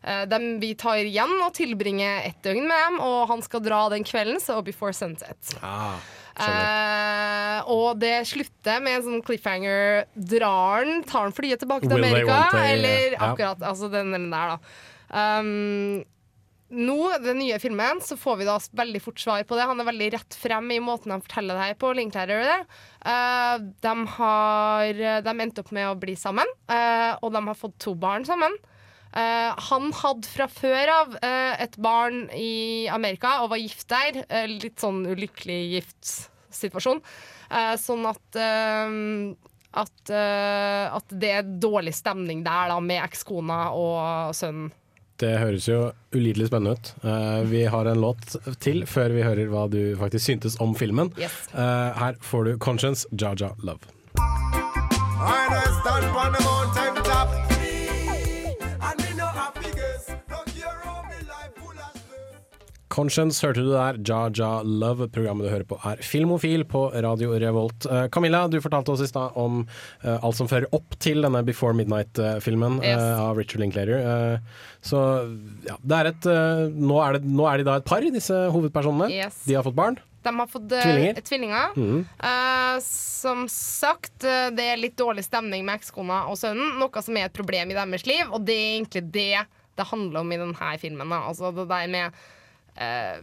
Eh, dem vi tar igjen og tilbringer ett døgn med dem, og han skal dra den kvelden, så before sunset. Ah, Eh, og det slutter med en sånn cliffhanger. Drar han, tar han flyet tilbake til Will they, Amerika? won't they, eller yeah. akkurat altså den, den der, da. Um, nå, den nye filmen, så får vi da veldig fort svar på det. Han er veldig rett frem i måten han forteller det her på. Linklærer det. Uh, de har De endte opp med å bli sammen, uh, og de har fått to barn sammen. Uh, han hadde fra før av uh, et barn i Amerika og var gift der. Uh, litt sånn ulykkelig giftsituasjon. Uh, sånn at uh, at, uh, at det er dårlig stemning der da med ekskona og sønnen. Det høres jo ulidelig spennende ut. Uh, vi har en låt til før vi hører hva du faktisk syntes om filmen. Yes. Uh, her får du 'Conscience', Jaja Love. I just Conscience hørte du der, Jaja Love. Programmet du hører på er Filmofil på Radio Revolt. Uh, Camilla, du fortalte oss i stad om uh, alt som fører opp til denne Before Midnight-filmen Yes. av Richard Linklater. Så ja, det er et nå, er det, nå er de da et par, disse hovedpersonene. Yes. De har fått barn. De har fått Tvillinger. tvillinger. Mm. Uh, som sagt, det er litt dårlig stemning med ekskona og sønnen, noe som er et problem i deres liv, og det er egentlig det det handler om i denne filmen. Altså det der med eh,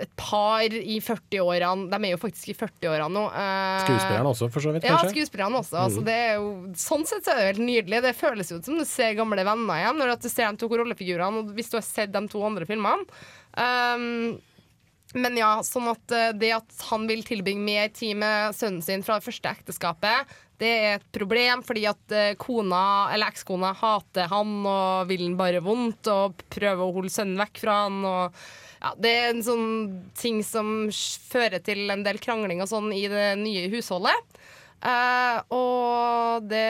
et par i 40-årene De er jo faktisk i 40-årene nå. eh, Skuespillerne også, for så vidt, Ja, kanskje? skuespillerne også. Altså, Mhm. det er jo, sånn sett så er det jo helt nydelig. Det føles jo ut som du ser gamle venner igjen når du ser de to rollefigurene, og hvis du har sett de to andre filmene. Um, men ja, sånn at eh, det at han vil tilbringe mer tid med sønnen sin fra det første ekteskapet, det er et problem fordi at eh, kona, eller ekskona, hater han og vil han bare vondt og prøver å holde sønnen vekk fra han. Og, ja, det er en sånn ting som fører til en del krangling og sånn i det nye husholdet. Uh, og det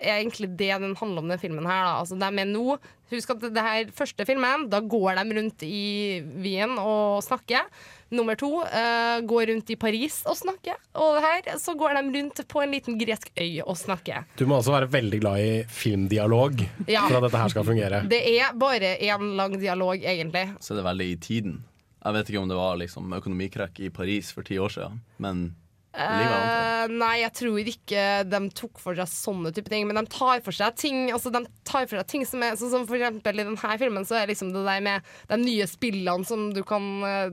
er egentlig det den handler om, den filmen her. Da. Altså, de er nå Husk at det her første filmen, da går de rundt i Wien og snakker. Nummer to uh, går rundt i Paris og snakker. Og her så går de rundt på en liten gresk øy og snakker. Du må også være veldig glad i filmdialog Ja. for at dette her skal fungere. Det er bare én lang dialog, egentlig. Så er det veldig i tiden. Jeg vet ikke om det var liksom økonomikrekk i Paris for ti år siden, men. Eh, nei, jeg tror ikke de tok for seg sånne type ting. Men de tar for seg ting Altså de tar for seg ting som er Sånn som for eksempel i denne filmen, så er liksom det der med de nye spillene som du kan uh,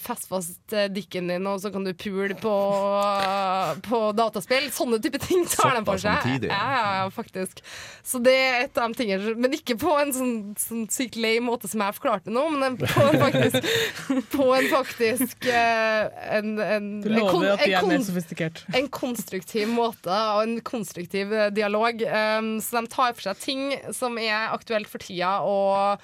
feste fast eh, dikken din, og så kan du pule på, på dataspill. Sånne type ting tar de for seg. samtidig, Ja, ja. ja, faktisk. Så det er et av de tingene Men ikke på en sånn, sånn sykt lei måte som jeg forklarte nå, men på en faktisk På en faktisk eh, en, en, en, en en, en, en er mer sofistikert. en konstruktiv måte og en konstruktiv eh, dialog. Um, så de tar for seg ting som er aktuelt for tida, og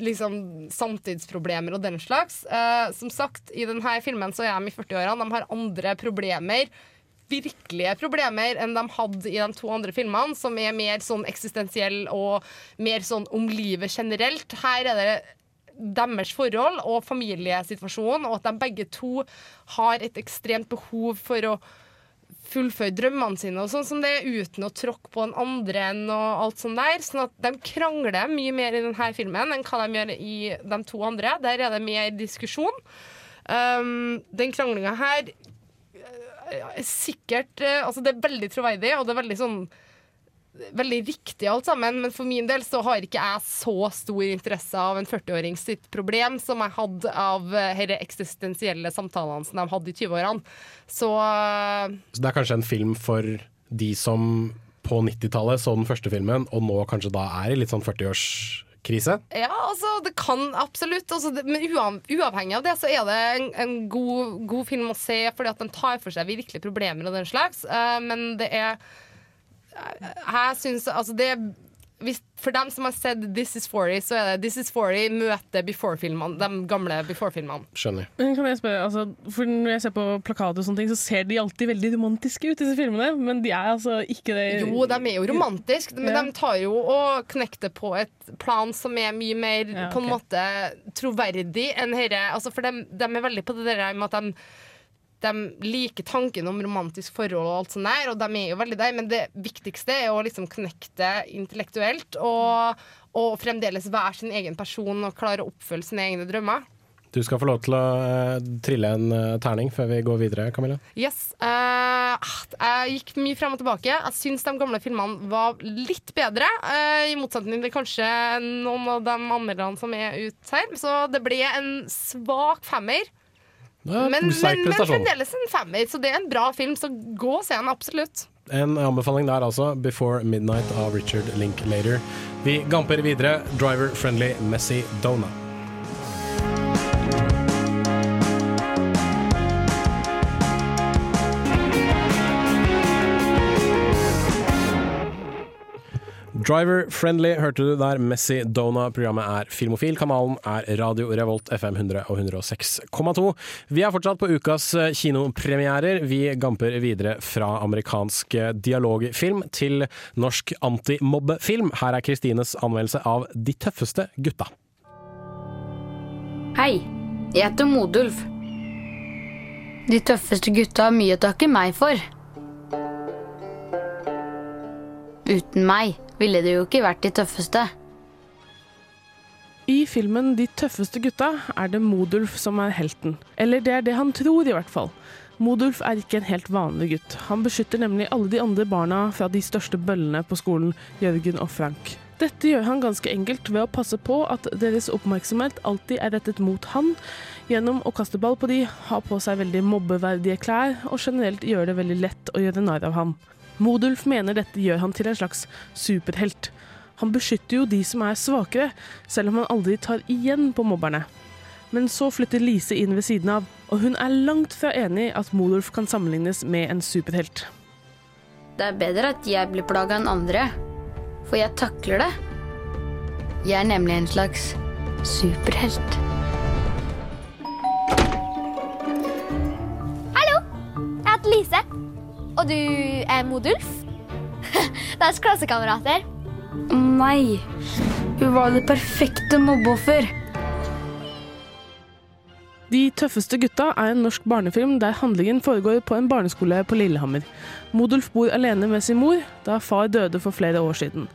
liksom samtidsproblemer og den slags. Uh, som sagt, i denne filmen så er de i 40-årene. De har andre problemer. Virkelige problemer enn de hadde i de to andre filmene, som er mer sånn eksistensiell og mer sånn om livet generelt. Her er det deres forhold og familiesituasjon, og at de begge to har et ekstremt behov for å fullføre drømmene sine, og sånn som det uten å tråkke på den andre enn og alt sånt der. Sånn at de krangler mye mer i denne filmen enn hva de gjør i de to andre. Der er det mer diskusjon. Um, den kranglinga her eh, er sikkert eh, Altså, det er veldig troverdig, og det er veldig sånn veldig riktig alt sammen, men for min del så har ikke jeg så stor interesse av en 40-åring sitt problem som jeg hadde av disse eksistensielle samtalene som de hadde i 20-årene. Så eh, Så det er kanskje en film for de som på 90-tallet så den første filmen, og nå kanskje da er i litt sånn 40-årskrise? Ja, altså, det kan absolutt. Altså, det, men uav, uavhengig av det, så er det en, en god, god film å se, fordi at den tar for seg virkelige problemer og den slags. Uh, men det er Jeg syns altså det hvis, For dem som har sett This Is 40, så er det This Is 40 møter Before-filmene. De gamle Before-filmene. Skjønner. Men kan jeg spørre, altså, for Når jeg ser på plakater, og sånne ting, så ser de alltid veldig romantiske ut, disse filmene. Men de er altså ikke det Jo, de er jo romantiske, men Ja. de tar jo og knekter på et plan som er mye mer Ja, på en måte troverdig enn herre. Altså, for de, de er veldig på det der med at de de liker tanken om romantisk forhold og alt sånt der, og de er jo veldig der, men det viktigste er å liksom knekte intellektuelt og, og fremdeles være sin egen person og klare å oppfylle sine egne drømmer. Du skal få lov til å eh, trille en eh, terning før vi går videre, Camilla. Yes. Uh, jeg gikk mye frem og tilbake. Jeg syns de gamle filmene var litt bedre, Uh, i motsetning til kanskje noen av de andre som er ute her. Så det ble en svak femmer. Ja, Men, men, men fremdeles en femmer, så det er en bra film. Så gå og se den, absolutt. En anbefaling der altså, 'Before Midnight' av Richard Linklater. Vi gamper videre. Driver Friendly Messi Driver Friendly hørte du der. Messi Dona. Programmet er Filmofil. Kanalen er Radio Revolt FM 100 og 106,2. Vi er fortsatt på ukas eh, kinopremierer. Vi gamper videre fra amerikansk eh, dialogfilm til norsk antimobbefilm. Her er Kristines anmeldelse av De tøffeste gutta. Hei, jeg heter Modulf. De tøffeste gutta har mye å takke meg for. Uten meg ville det jo ikke vært de tøffeste. I filmen De tøffeste gutta er det Modulf som er helten. Eller det er det han tror, i hvert fall. Modulf er ikke en helt vanlig gutt. Han beskytter nemlig alle de andre barna fra de største bøllene på skolen, Jørgen og Frank. Dette gjør han ganske enkelt ved å passe på at deres oppmerksomhet alltid er rettet mot han, gjennom å kaste ball på de, ha på seg veldig mobbeverdige klær og generelt gjøre det veldig lett å gjøre narr av ham. Modulf mener dette gjør han til en slags superhelt. Han beskytter jo de som er svakere, selv om han aldri tar igjen på mobberne. Men så flytter Lise inn ved siden av, og hun er langt fra enig at Modulf kan sammenlignes med en superhelt. Det er bedre at jeg blir plaga enn andre, for jeg takler det. Jeg er nemlig en slags superhelt. Og du er Modulf? Det er klassekamerater. Nei, hun var det perfekte mobbeoffer. De tøffeste gutta er en norsk barnefilm der handlingen foregår på en barneskole på Lillehammer. Modulf bor alene med sin mor, da far døde for flere år siden.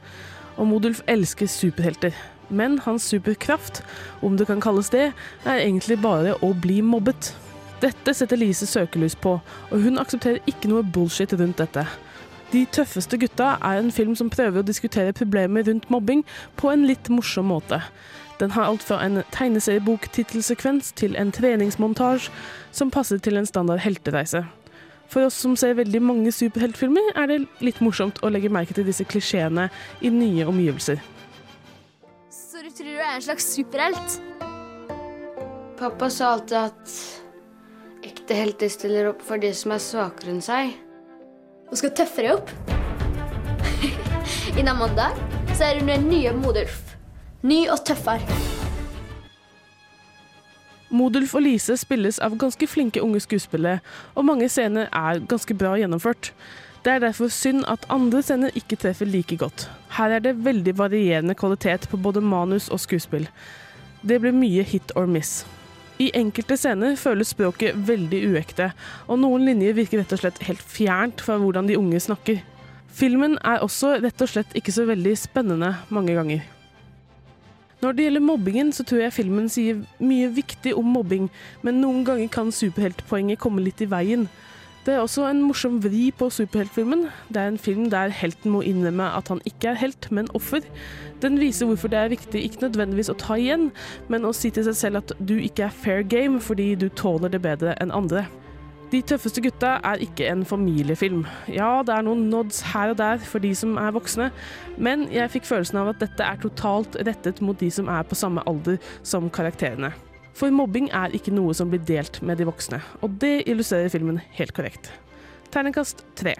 Og Modulf elsker superhelter. Men hans superkraft, om det kan kalles det, er egentlig bare å bli mobbet. Dette setter Lise søkelys på, og hun aksepterer ikke noe bullshit rundt dette. De tøffeste gutta er en film som prøver å diskutere problemer rundt mobbing på en litt morsom måte. Den har alt fra en tegneseriebok-tittelsekvens til en treningsmontasje som passer til en standard heltereise. For oss som ser veldig mange superheltfilmer, er det litt morsomt å legge merke til disse klisjeene i nye omgivelser. Så du tror du er en slags superhelt? Pappa sa alltid at ekte helter stiller opp for de som er svakere enn seg. Og skal tøffe deg opp. Innen mandag så er hun den nye Modulf. Ny og tøffere. Modulf og Lise spilles av ganske flinke unge skuespillere, og mange scener er ganske bra gjennomført. Det er derfor synd at andre scener ikke treffer like godt. Her er det veldig varierende kvalitet på både manus og skuespill. Det blir mye hit or miss. I enkelte scener føles språket veldig uekte, og noen linjer virker rett og slett helt fjernt fra hvordan de unge snakker. Filmen er også rett og slett ikke så veldig spennende mange ganger. Når det gjelder mobbingen, så tror jeg filmen sier mye viktig om mobbing, men noen ganger kan superheltpoenget komme litt i veien. Det er også en morsom vri på superheltfilmen. Det er en film der helten må innrømme at han ikke er helt, men offer. Den viser hvorfor det er viktig ikke nødvendigvis å ta igjen, men å si til seg selv at du ikke er fair game fordi du tåler det bedre enn andre. De tøffeste gutta er ikke en familiefilm. Ja, det er noen nods her og der for de som er voksne, men jeg fikk følelsen av at dette er totalt rettet mot de som er på samme alder som karakterene. For mobbing er ikke noe som blir delt med de voksne, og det illustrerer filmen helt korrekt. Terningkast tre.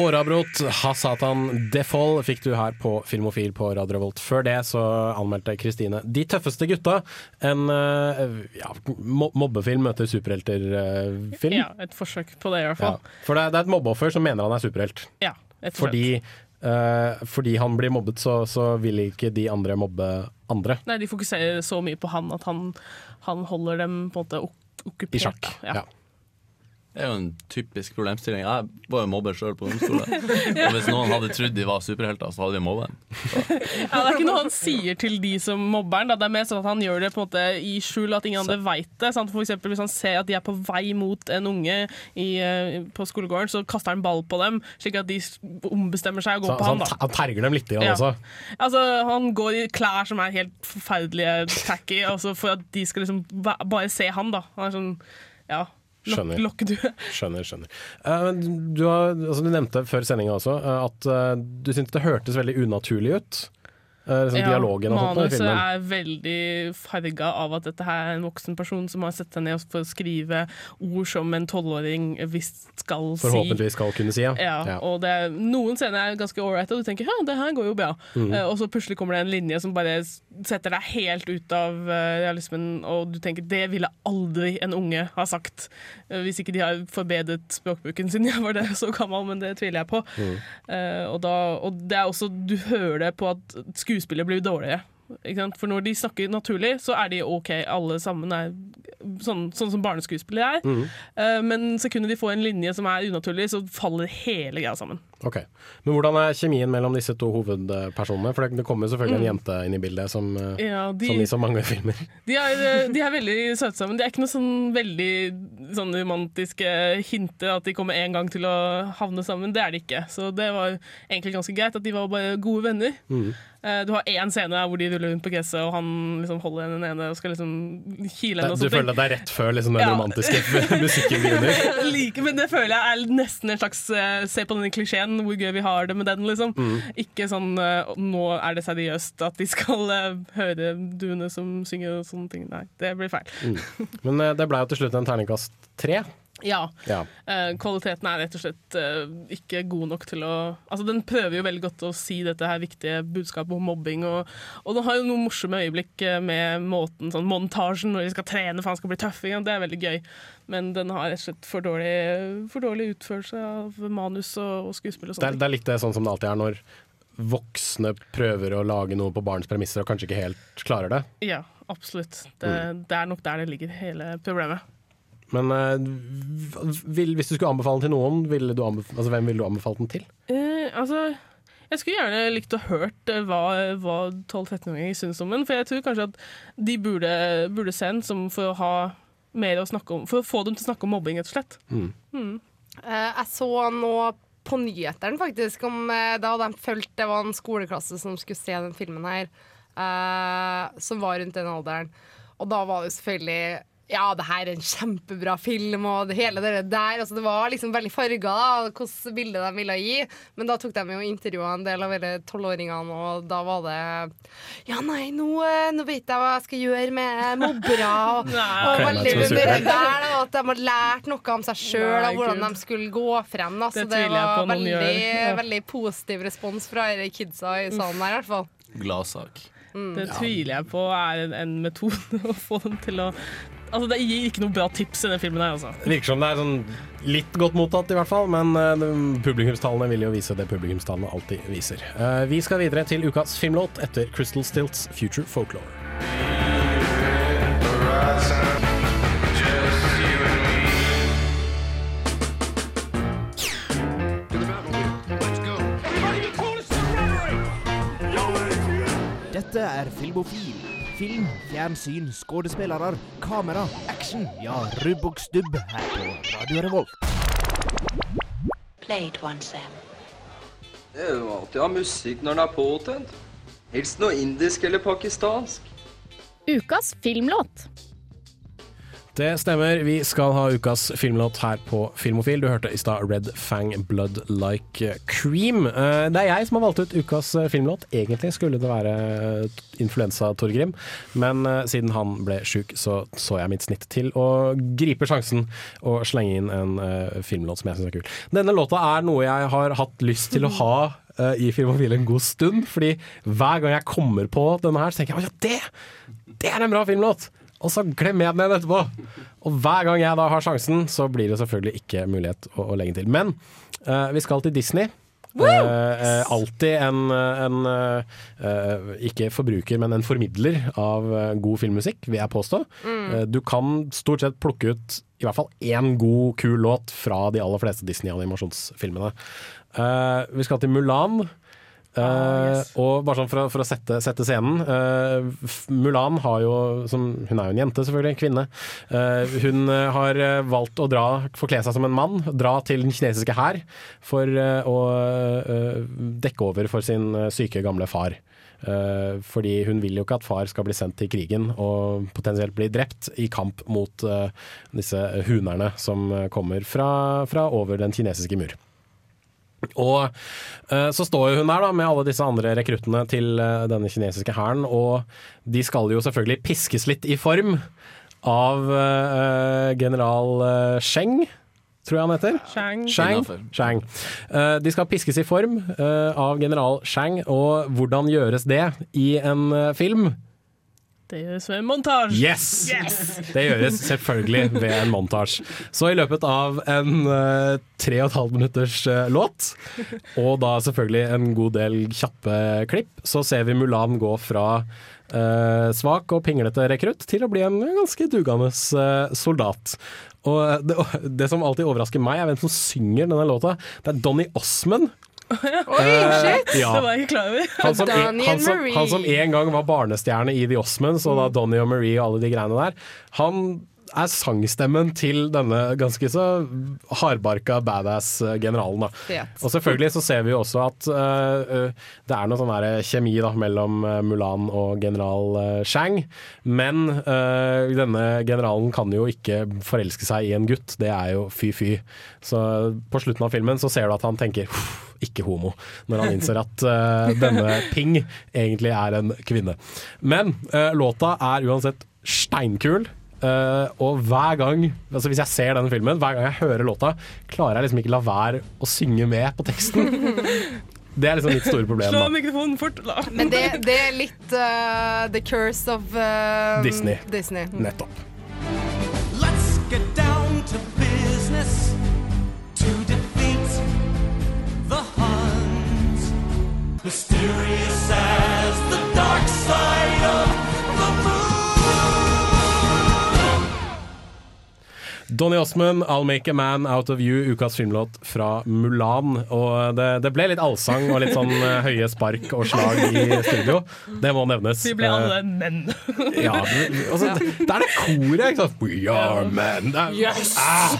Årabrot, Ha-Satan, Default fikk du her på Filmofil på Radio Revolt. Før det så anmeldte Kristine De tøffeste gutta. En eh, ja, mobbefilm møter superhelter-film. Ja, et forsøk på det i hvert fall. For det er, et mobbeoffer som mener han er superhelt. Ja. Fordi, uh, fordi han blir mobbet, så, så vil ikke de andre mobbe andre. Nei, de fokuserer så mye på han at han, han holder dem på en måte ok okkupert. I sjakk. ja. Ja. Det er jo en typisk problemstilling. Jeg var jo mobber sjøl på ungdomsskole. Og hvis noen hadde trodd de var superhelter, så hadde de mobba. Ja, det er ikke noe han sier til de som mobber han. Det er mer sånn at han gjør det på en måte i skjul, at ingen andre veit det. Sant? For eksempel hvis han ser at de er på vei mot en unge i, eh, på skolegården, så kaster han ball på dem, slik at de ombestemmer seg og Så, går på så han. han, da. han terger dem litt grann Ja. også. Altså, han går i klær som er helt forferdelige tacky, altså for at de skal liksom bare se han, da. Han er sånn, ja Skjønner. Lok Skjønner, skjønner. Uh, du, har, altså du nevnte før sendinga også uh, at uh, du syntes det hørtes veldig unaturlig ut. Eh, ja, dialogen og sånt i manuset filmen. er veldig farga av at dette her er en voksen person som har sett seg ned for å skrive ord som en tolvåring visst skal si. Forhåpentligvis skal kunne si, ja. Ja, Ja. og det er, Noen scener er ganske ålreite, og du tenker ja, det her går jo bra. Mm. Uh, og så plutselig kommer det en linje som bare setter deg helt ut av uh, realismen, og du tenker det ville aldri en unge ha sagt. Uh, hvis ikke de har forbedret språkbruken sin. Jeg var det så gammel, men det tviler jeg på. Eh, og, da, og det er også, du hører det på at skuespillet blir dårligere. For når de snakker naturlig, så er de OK. Alle sammen er sånn, sånn som barneskuespillere er. Mm. Uh, men sekundet de får en linje som er unaturlig, så faller hele greia sammen. Ok. Men hvordan er kjemien mellom disse to hovedpersonene? For det, kommer selvfølgelig en Mm. jente inn i bildet, som, eh, Ja, de- som i så mange filmer. De er, eh, de er veldig søte sammen. Det er ikke noe sånn veldig sånn romantiske hinter at de kommer en gang til å havne sammen. Det er det ikke. Så det var egentlig ganske greit at de var bare gode venner. Mhm. Eh, Du har én scene hvor de ruller rundt på gresset, og han liksom holder henne nede og skal liksom kile henne. Du føler at det er rett før liksom, den Ja. romantiske musikken begynner? like, men det føler jeg er nesten en slags Se på denne klisjeen, hvor gøy vi har det med den, liksom. Mm. Ikke sånn eh, nå er det seriøst at de skal eh, høre duene som synger og sånne ting. Nei, det blir feil. Mm. Men eh, det ble jo til slutt en terningkast tre. Ja. Ja. Uh, kvaliteten er rett og slett uh, ikke god nok til å Altså, Den prøver jo veldig godt å si dette her viktige budskapet om mobbing, og, og den har jo noen morsomme øyeblikk eh, med måten, sånn montasjen når de skal trene for han skal bli tøff. Det er veldig gøy. Men den har rett og slett for dårlig, for dårlig utførelse av manus og, og skuespill og Det sånt. det er litt sånn som det alltid er når voksne prøver å lage noe på barns premisser og kanskje ikke helt klarer det. Ja, absolutt. Det, Mm. det er nok der det ligger, hele problemet. Men uh, vil, hvis du skulle anbefale den til noen, ville altså, hvem ville du anbefalt den til? Uh, altså, jeg skulle gjerne likt å hørt eh, hva, hva 12-13-åringer syns om den, for jeg tror kanskje at de burde, burde se den for å ha mer å snakke om, for å få dem til å snakke om mobbing, rett og slett. Mm. Mm. jeg så nå på nyhetene faktisk om da hadde de fulgt Det var en skoleklasse som skulle se den filmen her, eh, som var rundt den alderen. Og da var det selvfølgelig ja, det her er en kjempebra film, og det hele det der. Altså, det var liksom veldig farga, hvordan bilde de ville gi. Men da tok de jo intervjua en del av alle tolvåringene, og da var det Ja, nei, nå, eh, nå vet jeg hva jeg skal gjøre med mobbere. Og, og veldig det er der, da, at de har lært noe om seg sjøl, og hvordan de skulle gå frem. Da. Så Det det, var veldig. Ja. veldig positiv respons fra disse kidsa i salen her, i hvert fall. Gladsak. Mm. Det tviler jeg på er en, en metode å få dem til å altså, det gir ikke noe bra tips i den filmen her, altså. Det virker som det er sånn litt godt mottatt, i hvert fall. Men uh, publikumstallene vil jo vise det publikumstallene alltid viser. Uh, vi skal videre til ukas filmlåt etter Crystal Stilts Future Folklore. Dette er Filmofil. Film, fjernsyn, skuespillere, kamera, action. Ja, rubb og stubb her på Radio Revolt. Play it once, Sam. Det er jo alltid å ha musikk når den er påtent. Helst noe indisk eller pakistansk. Ukas filmlåt. Det stemmer. Vi skal ha ukas filmlåt her på Filmofil. Du hørte i stad Red Fang Blood Like Cream. Eh, Det er jeg som har valgt ut ukas eh, filmlåt. Egentlig skulle det være influensa-Torgrim, men eh, siden han ble sjuk, så så jeg mitt snitt til å gripe sjansen og slenge inn en eh, filmlåt som jeg syns er kul. Denne låta er noe jeg har hatt lyst til å ha eh, i Filmofil en god stund, fordi hver gang jeg kommer på denne her, så tenker jeg at ja, det, det er en bra filmlåt! Og så glemmer jeg den igjen etterpå. Og hver gang jeg da har sjansen, så blir det selvfølgelig ikke mulighet å, å legge til. Men uh, vi skal til Disney. Uh, uh, alltid en, en ikke forbruker, men en formidler av god filmmusikk, vil jeg påstå. Mm. Du kan stort sett plukke ut i hvert fall én god, kul låt fra de aller fleste Disney-animasjonsfilmene. Vi skal til Mulan. Eh, Og bare sånn for å, for å sette, sette scenen. Uh, Mulan har jo, som, hun er jo en jente selvfølgelig, en kvinne. Uh, hun har valgt å dra, forkle seg som en mann, dra til den kinesiske hær for å dekke over for sin syke gamle far. Fordi hun vil jo ikke at far skal bli sendt til krigen og potensielt bli drept i kamp mot disse hunerne som kommer fra, fra over den kinesiske mur. Og eh, så står jo hun der da med alle disse andre rekruttene til eh, denne kinesiske hæren, og de skal jo selvfølgelig piskes litt i form av eh, general Sheng. Tror jeg han heter. Shang. Shang. Shang. Eh, de skal piskes i form av general Shang, og hvordan gjøres det i en film? Det gjøres ved en montasje. Yes! Det gjøres selvfølgelig ved en montasje. Så i løpet av en eh, tre og et halvt minutters eh, låt, og da selvfølgelig en god del kjappe klipp, så ser vi Mulan gå fra eh, svak og pinglete rekrutt til å bli en ganske dugende eh, soldat. Og det, det som alltid overrasker meg, er hvem som synger denne låta. Det er Donny Osmond. Oi, shit! ja. Det var jeg ikke klar over. Han som, en, han, som, han som en gang var barnestjerne i The Osmonds, og da Donnie og Marie og alle de greiene der. Han er sangstemmen til denne ganske så hardbarka badass-generalen. Og selvfølgelig så ser vi jo også at uh, det er noe sånn der kjemi da, mellom Mulan og general uh, Shang. Men denne generalen kan jo ikke forelske seg i en gutt, det er jo fy-fy. Så på slutten av filmen så ser du at han tenker «Huff, ikke homo, når han innser at uh, denne Ping egentlig er en kvinne. Men uh, låta er uansett steinkul. Uh, og hver gang altså Hvis jeg ser denne filmen, hver gang jeg hører låta, klarer jeg liksom ikke la være å synge med på teksten. Det er liksom mitt store problem. Slå mikrofonen fort. La. Men det, det er litt uh, the curse of uh, Disney. Disney. Nettopp. Let's get down to Mysterious as Donny Osmond, 'I'll Make a Man Out of You', ukas filmlåt fra Mulan. Og det, det ble litt allsang og litt sånn eh, høye spark og slag i studio. Det må nevnes. Vi ble alle Eh, menn. Ja, altså, det, det er det koret, ikke sant? We are men. Er, Yes! Ah,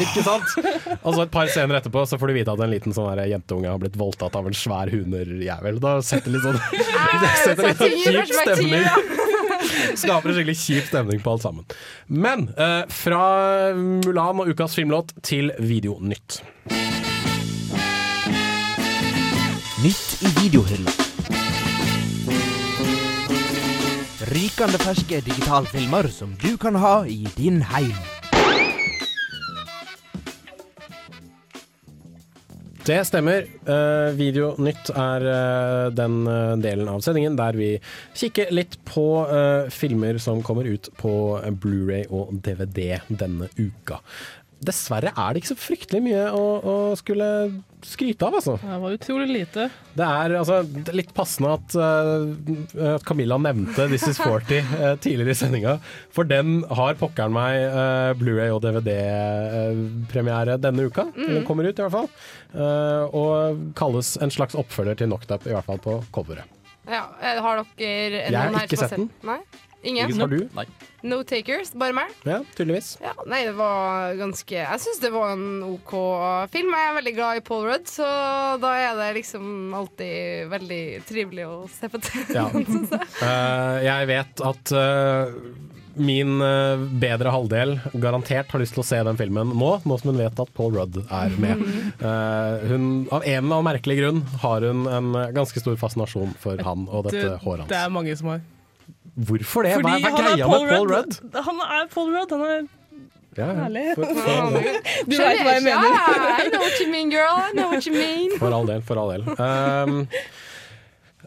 ikke sant? Og så et par scener etterpå så får du vite at en liten sånn jenteunge har blitt voldtatt av en svær hunerjævel. Da setter litt sånn Det setter litt sånn kjip stemning. Skaper en skikkelig kjip stemning på alt sammen. Men eh, fra Mulan og ukas filmlåt til Videonytt. Nytt i videohylla. Rykende ferske digitalfilmer som du kan ha i din heim. Det stemmer. Uh, Videonytt er uh, den uh, delen av sendingen der vi kikker litt på eh, filmer som kommer ut på eh, Blu-ray og DVD denne uka. Dessverre er det ikke så fryktelig mye å, å skulle skryte av, altså. Det var utrolig lite. Det er, altså, det er litt passende at, uh, at Camilla nevnte This Is 40 uh, tidligere i sendinga, for den har pokkeren meg uh, Blu-ray og DVD-premiere denne uka. Mm. Den kommer ut, i hvert fall. Eh, og kalles en slags oppfølger til Knocked Up, i hvert fall på coveret. Ja, eh, har dere Jeg har noen her ikke sett den. Nei? Ingen? Har du? Nei. No takers, bare meg? Ja, tydeligvis. Ja, nei, det var ganske Jeg syns det var en OK film. Jeg er veldig glad i Paul Rudd, så da er det liksom alltid veldig trivelig å se på TV. Ja. uh, jeg. Eh, vet at uh, min uh, bedre halvdel garantert har lyst til å se den filmen nå, nå som hun vet at Paul Rudd er med. Eh, hun, av en eller annen merkelig grunn har hun en ganske stor fascinasjon for han og dette håret hans. det er mange som har. Hvorfor det? Fordi hva er greia med Paul Rudd. Rudd? Han er Paul Rudd. Han er Ja, herlig. For, for, all. Du veit hva jeg mener. I know what you mean, girl. I know what you mean. for all del. For all del. Um,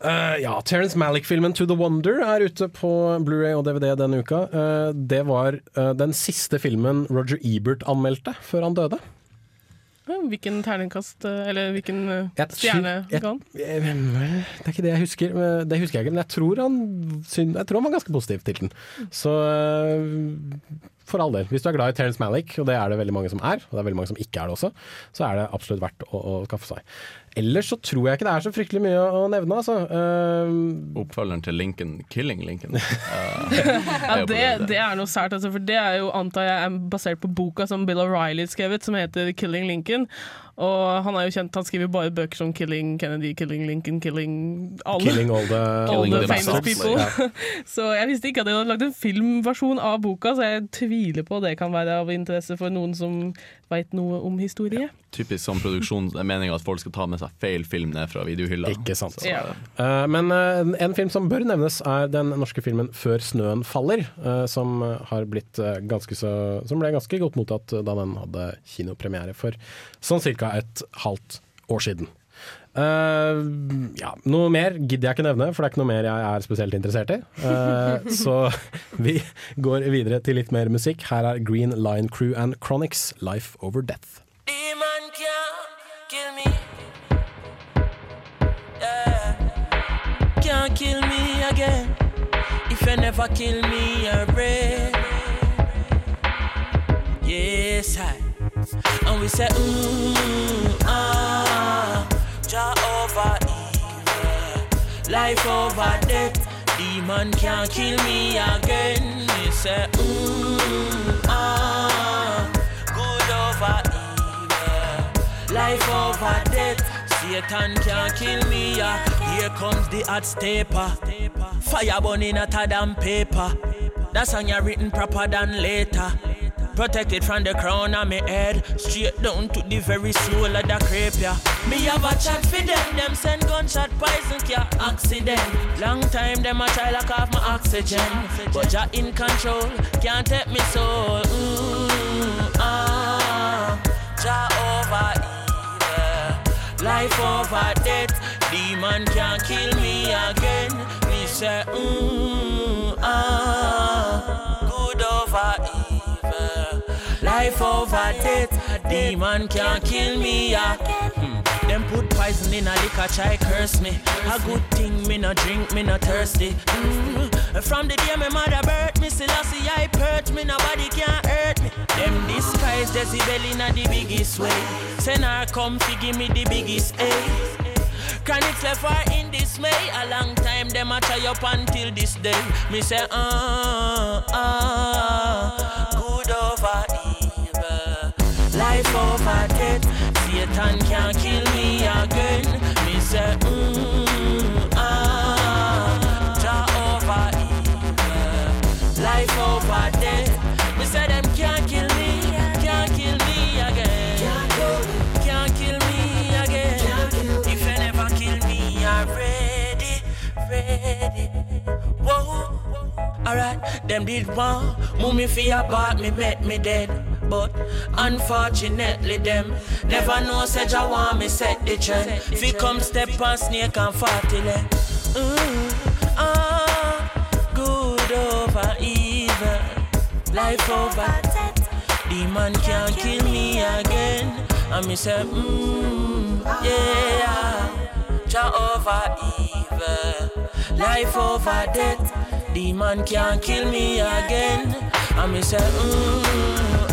Uh, ja, Terence Malick-filmen 'To The Wonder' er ute på Blu-ray og DVD denne uka. Uh, det var uh, den siste filmen Roger Ebert anmeldte før han døde. Hvilken terningkast eh, Eller hvilken eh, stjerne ga han? Eh, Det er ikke det jeg husker. Det husker jeg ikke, men jeg tror han, jeg tror han var ganske positiv til den. Så for all del. Hvis du er glad i Terence Malick, og det er det veldig mange som er, og det er veldig mange som ikke er det også, så er det absolutt verdt å, å skaffe seg. Ellers så tror jeg ikke det er så fryktelig mye å nevne, altså. Uh, Oppfølgeren til Lincoln, 'Killing Lincoln'. Er Ja, det, det er noe sært, altså, for det er jo antar jeg er basert på boka som Bill O'Reilly skrevet, som heter 'Killing Lincoln'. Og han er jo kjent, han skriver bare bøker som 'Killing Kennedy', 'Killing Lincoln', 'Killing alle'. Killing all the, All the the famous bastards. people. Ja. så jeg visste ikke at de hadde lagd en filmversjon av boka, så jeg tviler på det kan være av interesse for noen som veit noe om historie. Typisk sånn produksjon Det er meninga at folk skal ta med seg feil film ned fra videohylla. Ikke sant. Så, Ja. uh, men uh, en film som bør nevnes, er den norske filmen 'Før snøen faller', uh, som har blitt ganske så Som ble ganske godt mottatt da den hadde kinopremiere for sånn ca. et halvt år siden. Uh, ja, noe mer gidder jeg ikke nevne, for det er ikke noe mer jeg er spesielt interessert i. Uh, så vi går videre til litt mer musikk. Her er Green Line Crew and Chronics 'Life Over Death'. Demon can't kill me. Yeah. Can't kill me again. If you never kill me, I pray. Yes, I. And we say, mm, ah, Jah over evil, life over death. Demon can't kill me again. We say, mm, ah, good over evil, life over death. Satan can't kill me. Yeah. Here comes the hot stepper. Fire burning hotter than paper. That song you written proper than later. Protected from the crown of my head, straight down to the very soul of the crepe, yeah. Me have a chat for them, them send gunshot poison, yeah, accident. Long time them a try lock off my oxygen, but you're in control, can't take me soul. Mm, ah, Jah over evil, life over death. Demon can't kill me again. Me say, mm, ah, good over evil. Life over death, demon can't kill me. Yeah. Hmm. Them put poison in a liquor, try curse me. A good thing, me no drink, me no thirsty. Mm. From the day my mother birthed me, still I see I perch me, nobody can hurt me. Them disguise Jezebel in a the biggest way. Send her come fi give me the biggest A. Chronics left her in dismay. A long time them a try up until this day. Me say, ah, ah, life over death. Satan can't kill Alright, them did want me for your me bet me dead. But unfortunately, them never know said I want me set the trend. If you come step on snake and forty leg. Mm, ah, good over evil, life over death. Demon can't kill me again. And me say, mm, yeah, Jah over evil, life over death. Demon can't kill me again. And me say, mm,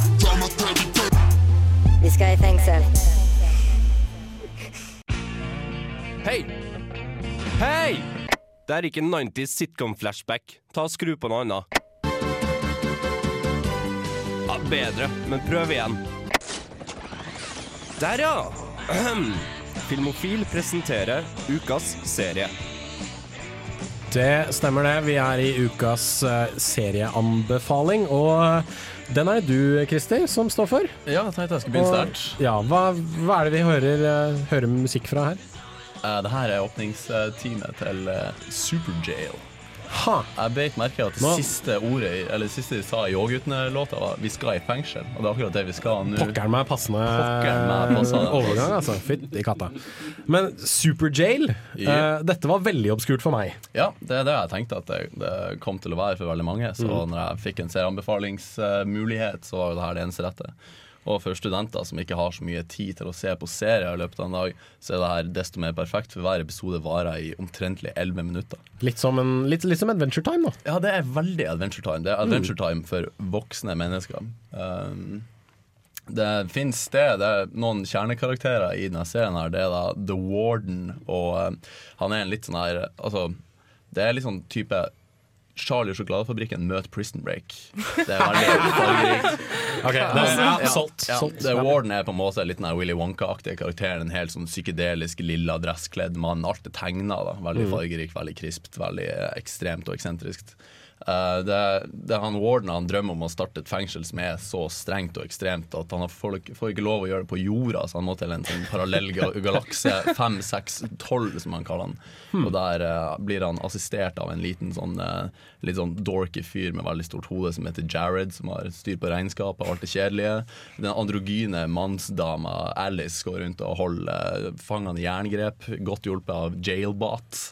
skal i fengsel. Hei! Hei! Det er ikke 90s sitcom-flashback. Ta og Skru på noe annet. Ja, bedre, men prøv igjen. Der, ja! Ahem. Filmofil presenterer ukas serie. Det stemmer det. Vi er i ukas eh, serieanbefaling, og den er du, Christer, som står for. Ja, skulle begynne sterkt. Ja, hva, hva er det vi hører, eh, hører musikk fra her? Uh, det her er åpningsteamet til uh, Superjail. Jeg beit merke at det Nå- siste ordet Eller det siste de sa i Ågutene-låta, var 'vi skal i fengsel'. Og det er akkurat det vi skal nå. Pokkeren meg passende overgang, altså. Fytti katta. Men Superjail, Ja. uh, dette var veldig obskurt for meg. Ja, det er det jeg tenkte at det, det kom til å være for veldig mange. Så Mm. når jeg fikk en serieanbefalingsmulighet, så var jo det her det eneste rette. Og for studenter som ikke har så mye tid til å se på serier i løpet av en dag, så er det her desto mer perfekt, for hver episode varer i omtrentlig 11 minutter. Litt som, en, litt, litt som Adventure Time, da. Ja, det er veldig Adventure Time. Det er Mm. Adventure Time for voksne mennesker. Um, det finnes sted, det er noen kjernekarakterer i denne serien. her Det er da The Warden, og uh, han er en litt sånn her Altså, det er litt sånn type Charlie sjokoladefabrikken møter Prison Break. Det er veldig fargerikt. Ok, det er- ja, solgt, Ja, solgt. Ja. Warden er på en måte litt den Willy Wonka-aktige karakteren. En helt sånn psykedelisk, lilla, dresskledd mann. Alt er tegna. Veldig Mm. fargerikt, veldig krispt, veldig eh, ekstremt og eksentrisk. Eh, det, det er han Warden han drømmer om å starte et fengsel som er så strengt og ekstremt at han har- får, får ikke lov å gjøre det på jorda, så han må til en sånn parallell galakse, 5, 6, 12 som han kaller han. Hmm. Og der uh, blir han assistert av en liten sånn uh, litt sånn dorky fyr med veldig stort hode som heter Jared, som har styr på regnskapet og alt det kjedelige. Den androgyne mannsdama Alice går rundt og holder fangene i jerngrep, godt hjulpet av Jailbot.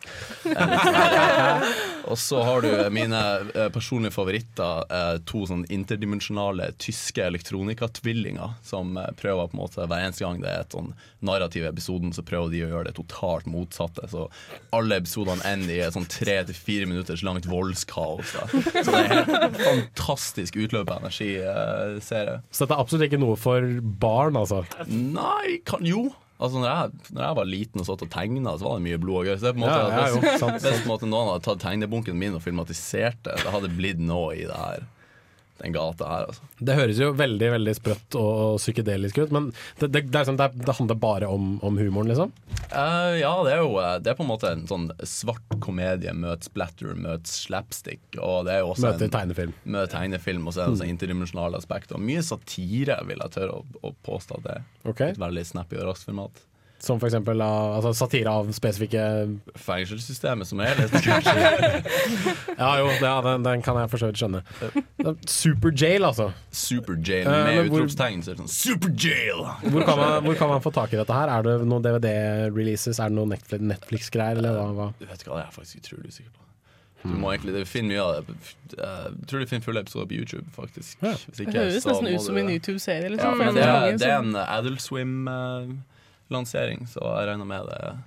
Sånn Og så har du mine eh, personlige favoritter, eh, to sånn interdimensjonale tyske elektronikatvillinger som eh, prøver på en måte hver eneste gang det er et sånn narrativ i episoden, så prøver de å gjøre det totalt motsatte. Så alle episodene ender i et sånn tre til fire minutters langt voldskaos. Da. Så det er helt fantastisk utløp av energiserie. Så dette er absolutt ikke noe for barn, altså. Nei, kan jo. Altså når jeg, når jeg var liten og satt og tegna, så var det mye blod og gøy. Så det er på en måte, Ja, ja, jo, sant, hvis på en måte noen hadde tatt tegnebunken min og filmatisert det, det hadde blitt noe i det her. Den gata her, altså. Det høres jo veldig veldig sprøtt og psykedelisk ut, men det, det, det, sånn, det, er- handler bare om, om humoren, liksom? Uh, ja, det er jo eh, Det er på en måte en sånn svart komedie møter splatter, møter slapstick. Og det er jo også Møter en, tegnefilm. Møter tegnefilm, og så er det Mm. interdimensjonale aspekter. Og mye satire, vil jeg tørre å, å påstå at det er. Okay. Et veldig snappy og raskt format. Som eksempel av- altså, satire av spesifikke Fengselssystemet som er Ja jo, ja, den, den kan jeg for så vidt skjønne. Superjail, altså. Superjail Jail, med uh, utropstegn. Så det sånn Superjail! Hvor kan, man, hvor kan man få tak i dette her? Er det noen DVD-releases? Er det noen Netflix- Netflix-greier? eller hva, hva? Du vet hva, det er faktisk utrolig usikker på. Du må egentlig finne mye av det. Jeg tror du finner fulle episoder på YouTube, faktisk. Hvis Det høres så nesten ut som du- en YouTube-serie. Liksom, ja, det det, er en Adult Swim. er Swim-lansering, så jeg regner med det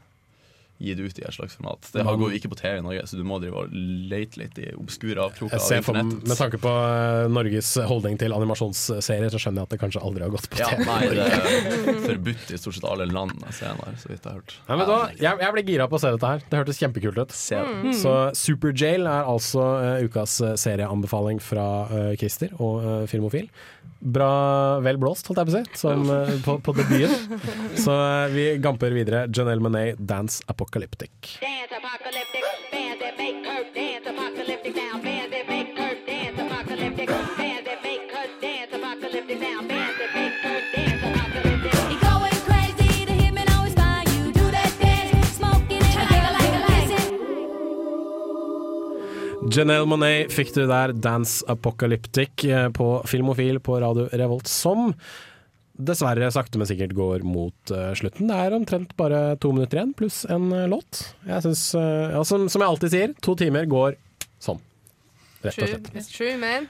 er det ut i et slags format. Det har- går jo ikke på TV i Norge, så du må drive og lete litt i obskure avkroker av internettet. for, med tanke på eh, Norges holdning til animasjonsserier, så skjønner jeg at det kanskje aldri har gått på Ja, TV. nei, det er forbudt i stort sett alle land jeg ser her, så vidt jeg har hørt. Nei, men da. Jeg, jeg ble gira på å se dette her. Det hørtes kjempekult ut. Se det. Mm. Så Superjail er altså uh, ukas eh, serieanbefaling fra uh, Christer og uh, Filmofil. Bra vel blåst, holdt jeg på å si, som, uh, på, på debuten. Så vi gamper videre. Janelle Monáe, 'Dance Apocalyptic'. Dance apocalyptic, bandit that make her apocalyptic now. Bandit make her dance apocalyptic. Bandit make her dance apocalyptic now. Bandit make her dance apocalyptic. You're going crazy, the hitman always find you. Do that dance, smoking it like a like a like Janelle Monet fikk du der, 'Dance Apocalyptic' eh, på Filmofil på Radio Revolt, som dessverre sakte, men sikkert går mot uh, slutten. Det er omtrent bare to minutter igjen, pluss en uh, låt. Jeg synes, uh, ja, som, som jeg alltid sier, to timer går sånn. Rett og slett. it's true, man.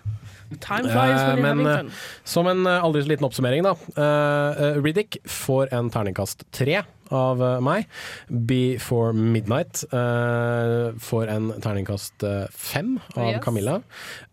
Time flies when you're men fun. som en eh, aldri så liten oppsummering, da. eh, eh, Riddick får en terningkast tre av eh, meg. Before Midnight uh, får en terningkast eh, fem av Yes. Camilla.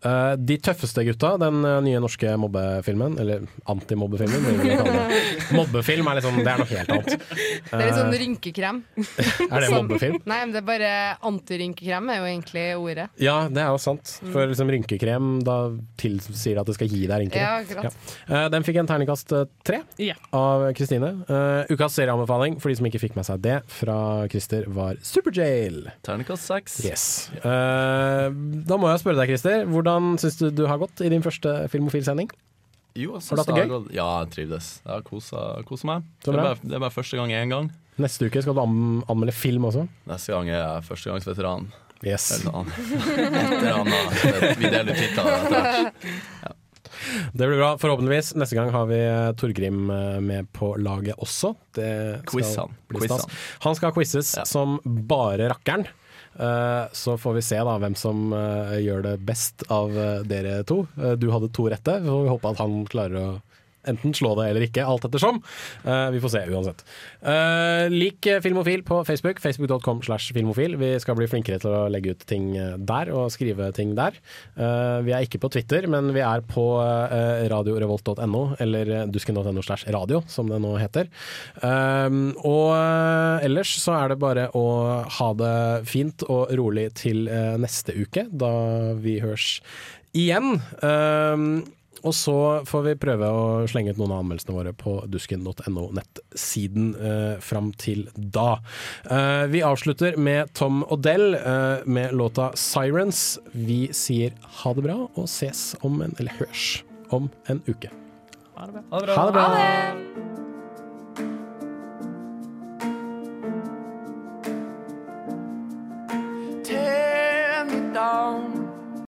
Uh, De tøffeste gutta, den eh, nye norske mobbefilmen, eller antimobbefilmen. Mobbefilm er liksom, det er noe helt annet. Det er litt sånn Eh, rynkekrem. Er det mobbefilm? Nei, men det er bare antirynkekrem er jo egentlig ordet. Ja, det er jo sant. Mm. For liksom rynkekrem, da tilsier at det skal gi deg rynker. Ja, akkurat. Eh, Den fikk en terningkast tre yeah. av Kristine. Eh, ukas serieanbefaling, for de som ikke fikk med seg det, fra Christer, var Superjail. Terningkast seks. Yes. Uh, da må jeg spørre deg, Christer. Hvordan syns du du har gått i din første filmofilsending? Jo, jeg Har du synes hatt det gøy? Ja, jeg trivdes. Jeg har kosa, kosa meg. Det er, bare, det er bare første gang én gang. Neste uke skal du anmelde film også. Neste gang er jeg førstegangsveteran. Yes. Eller noe annet. Vi deler titler etter hvert. Det blir bra. Forhåpentligvis. Neste gang har vi eh, Torgrim eh, med på laget også. Det Quiz han. bli Quiz han. Han skal quizzes som bare rakkeren. Eh, Så får vi se da hvem som gjør det best av dere to. Du hadde to rette, så får vi håpe at han klarer å enten slå det eller ikke, alt ettersom. Uh, Vi får se uansett. Uh, Lik Filmofil på Facebook, facebook.com slash filmofil. Vi skal bli flinkere til å legge ut ting eh, der og skrive ting der. Uh, Vi er ikke på Twitter, men vi er på uh, radiorevolt.no, eller dusken.no slash radio, som det nå heter. Og ellers så er det bare å ha det fint og rolig til neste uke, da vi høres igjen. Um, og så får vi prøve å slenge ut noen av anmeldelsene våre på dusken.no nettsiden eh, fram til da. Eh, vi avslutter med Tom Odell eh, med låta 'Sirens'. Vi sier ha det bra og ses om en, eller hørs om en uke. Ha det bra. Ha det bra.